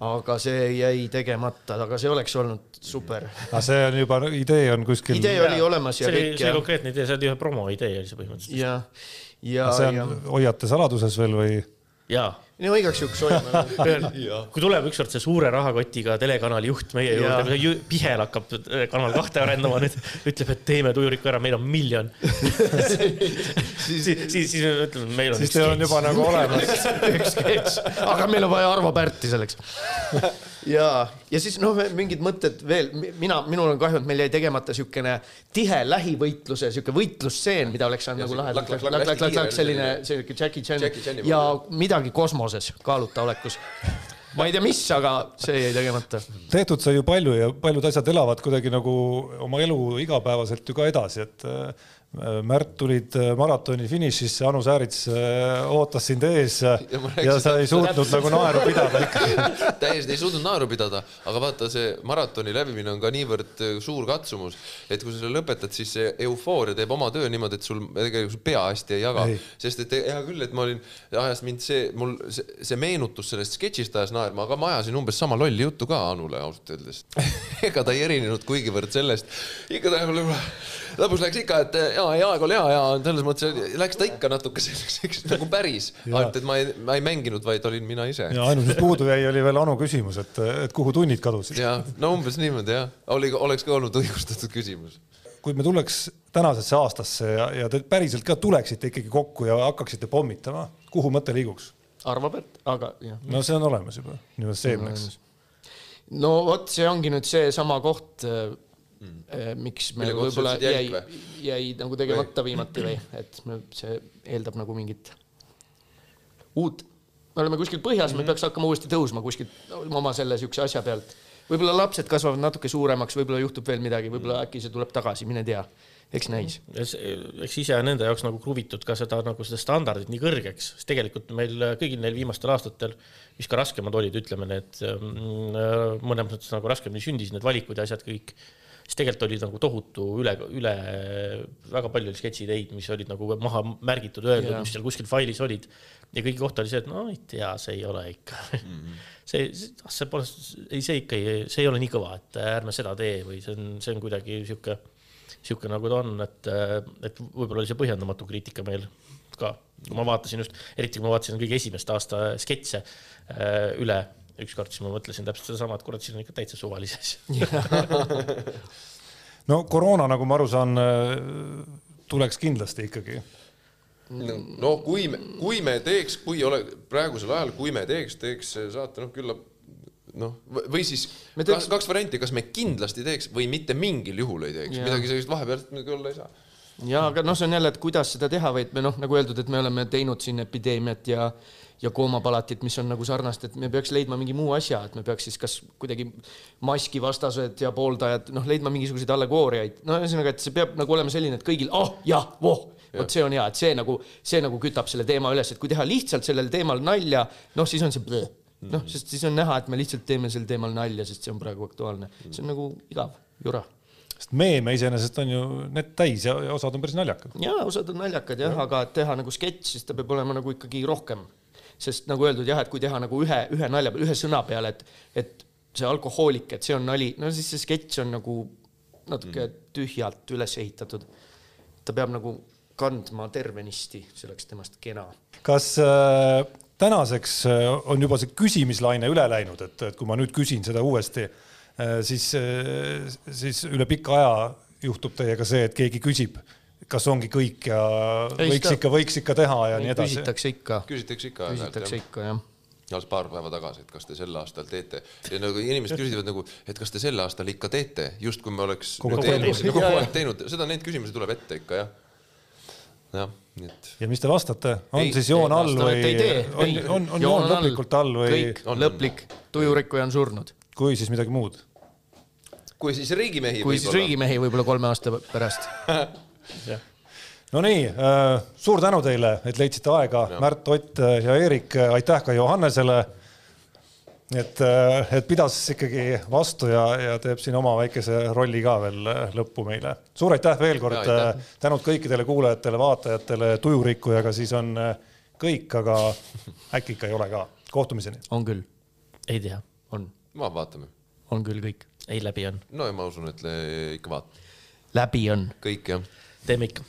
aga see jäi tegemata, aga see oleks olnud super. aga see on juba, idee on kuskil. idee oli olemas ja see kõik see oli ja, konkreetne idee, see oli ühe promo idee oli see põhimõtteliselt. ja, ja, see ja on, hoiate saladuses veel või? jaa, no igaks juhuks hoiame. kui tuleb ükskord see suure rahakotiga telekanali juht meie Jaa. juurde, Pihel hakkab äh, Kanal kahte arendama nüüd, ütleb, et teeme tujuriku ära, meil on miljon. siis, siis, siis me ütleme, meil on siis teil on juba nagu olemas. üks sketš, aga meil on vaja Arvo Pärti selleks. ja, ja siis noh, mingid mõtted veel, mina, minul on kahju, et meil jäi tegemata siukene tihe lähivõitluse siuke võitlusstseen, mida oleks saanud Ja nagu lahedalt selline selline- Jackie Chan ja midagi kosmoses kaaluta olekus. ma ei tea, mis, aga see jäi tegemata. tehtud sai ju palju ja paljud asjad elavad kuidagi nagu oma elu igapäevaselt ju ka edasi, et Märt tulid äh, maratoni finišisse, Anu Säärits äh, ootas sind ees ja, ja sa ei suutnud nagu naeru pidada ikkagi. (laughs) täiesti ei suutnud naeru pidada, aga vaata, see maratoni läbimine on ka niivõrd äh, suur katsumus, et kui sa selle lõpetad, siis see eufooria teeb oma töö niimoodi, et sul tegelikult pea hästi ei jaga Ei., sest et hea küll, et ma olin, ajas mind see, mul see, see meenutus sellest sketšist ajas naerma, aga ma ajasin umbes sama lolli juttu ka Anule ausalt öeldes. (laughs) ega ta ei erinenud kuigivõrd sellest, ikka ta lõpus läks ikka, et ja, ja aeg oli hea ja selles mõttes läks ta ikka natuke (laughs) selliseks nagu päris, ainult et ma ei, ma ei mänginud, vaid olin mina ise ja ainus, mis puudu jäi, oli veel Anu küsimus, et, et kuhu tunnid kadusid. ja no umbes niimoodi jah, oli, oleks ka olnud õigustatud küsimus. kui me tuleks tänasesse aastasse ja, ja te päriselt ka tuleksite ikkagi kokku ja hakkaksite pommitama, kuhu mõte liiguks? Arvo Pärt, aga jah. no see on olemas juba, nii-öelda seemneks. no vot, see ongi nüüd seesama koht, miks me võib-olla jäi jäi nagu tegemata viimati või, et me, see eeldab nagu mingit uut, me oleme kuskil põhjas mm, -hmm. me peaks hakkama uuesti tõusma kuskilt oma selle siukse asja pealt. võib-olla lapsed kasvavad natuke suuremaks, võib-olla juhtub veel midagi, võib-olla äkki see tuleb tagasi, mine tea, eks näis. eks ise on nende jaoks nagu kruvitud ka seda nagu seda standardit nii kõrgeks, sest tegelikult meil kõigil neil viimastel aastatel, mis ka raskemad olid, ütleme need mm, mõnes mõttes nagu raskemini sündisid need valikud ja asjad kõik, siis tegelikult oli nagu tohutu üle, üle väga palju oli sketšideid, mis olid nagu maha märgitud, öeldud mis seal kuskil failis olid ja kõigi kohta oli see, et no ei tea, see ei ole ikka mm. -hmm. see, see pole, ei, see ikka ei, see ei ole nii kõva, et ärme seda tee või see on, see on kuidagi sihuke sihuke nagu ta on, et, et võib-olla oli see põhjendamatu kriitika meil ka. ma vaatasin just, eriti kui ma vaatasin kõige esimest aasta sketše äh, üle ükskord, siis ma mõtlesin täpselt sedasama, et kurat, siin on ikka täitsa suvalisi asju. (laughs) no koroona, nagu ma aru saan, tuleks kindlasti ikkagi. no kui me, kui me teeks, kui ole praegusel ajal, kui me teeks, teeks saate noh, küllap noh, või siis Me teeks... kaks, kaks varianti, kas me kindlasti teeks või mitte mingil juhul ei teeks, midagi sellist vahepealset muidugi olla ei saa. ja aga noh, see on jälle, et kuidas seda teha, vaid me noh, nagu öeldud, et me oleme teinud siin epideemiat ja ja koomapalatit, mis on nagu sarnast, et me peaks leidma mingi muu asja, et me peaks siis kas kuidagi maskivastased ja pooldajad, noh, leidma mingisuguseid allegooriaid, no ühesõnaga, et see peab nagu olema selline, et kõigil, oh jah, voh, vot see on hea, et see nagu, see nagu kütab selle teema üles, et kui teha lihtsalt sellel teemal nalja, noh, siis on see bleh. noh, sest siis on näha, et me lihtsalt teeme sel teemal nalja, sest see on praegu aktuaalne, see on nagu igav, jura sest meeme iseenesest on ju net täis ja osad on päris naljakad. ja osad on naljakad jah ja., aga et teha nagu sketš, siis ta peab olema nagu ikkagi rohkem. Sest nagu öeldud jah, et kui teha nagu ühe, ühe nalja peale, ühe sõna peale, et, et see alkohoolik, et see on nali, no siis see sketš on nagu natuke mm. tühjalt üles ehitatud. ta peab nagu kandma tervenisti, see oleks temast kena. kas äh, tänaseks äh, on juba see küsimislaine üle läinud, et, et kui ma nüüd küsin seda uuesti äh,, siis äh,, siis üle pika aja juhtub teiega see, et keegi küsib kas ongi kõik ja Ei, võiks ikka, võiks ikka teha ja nii edasi. küsitakse ikka, küsitakse ikka küsitakse ikka jah. alles paar päeva tagasi, et kas te sel aastal teete ja nagu inimesed küsivad nagu, et kas te sel aastal ikka teete, justkui me oleks Kogu nüüd aeg eelmisel- teinud. aeg teinud, seda, neid küsimusi tuleb ette ikka jah. jah, nii et ja mis te vastate, on Ei, siis joon all või ei tee. on Ei., on, on Joon lõplikult all või kõik lõplik, tujurikkuja on surnud. kui siis midagi muud? kui siis riigimehi kui siis riigimehi võib-olla kolme aasta pärast. (laughs) no nii, suur tänu teile, et leidsite aega, Märt, Ott ja Eerik, aitäh ka Johannesele. et, et pidas ikkagi vastu ja, ja teeb siin oma väikese rolli ka veel lõppu meile. suur aitäh veel kord tänud kõikidele kuulajatele, vaatajatele, tujurikkujaga siis on kõik, aga äkki ikka ei ole ka. kohtumiseni. on küll, ei tea, on, ma vaatame. on küll kõik. ei läbi on, no ja ma usun, et ikka vaat-, läbi on kõik jah Demektim.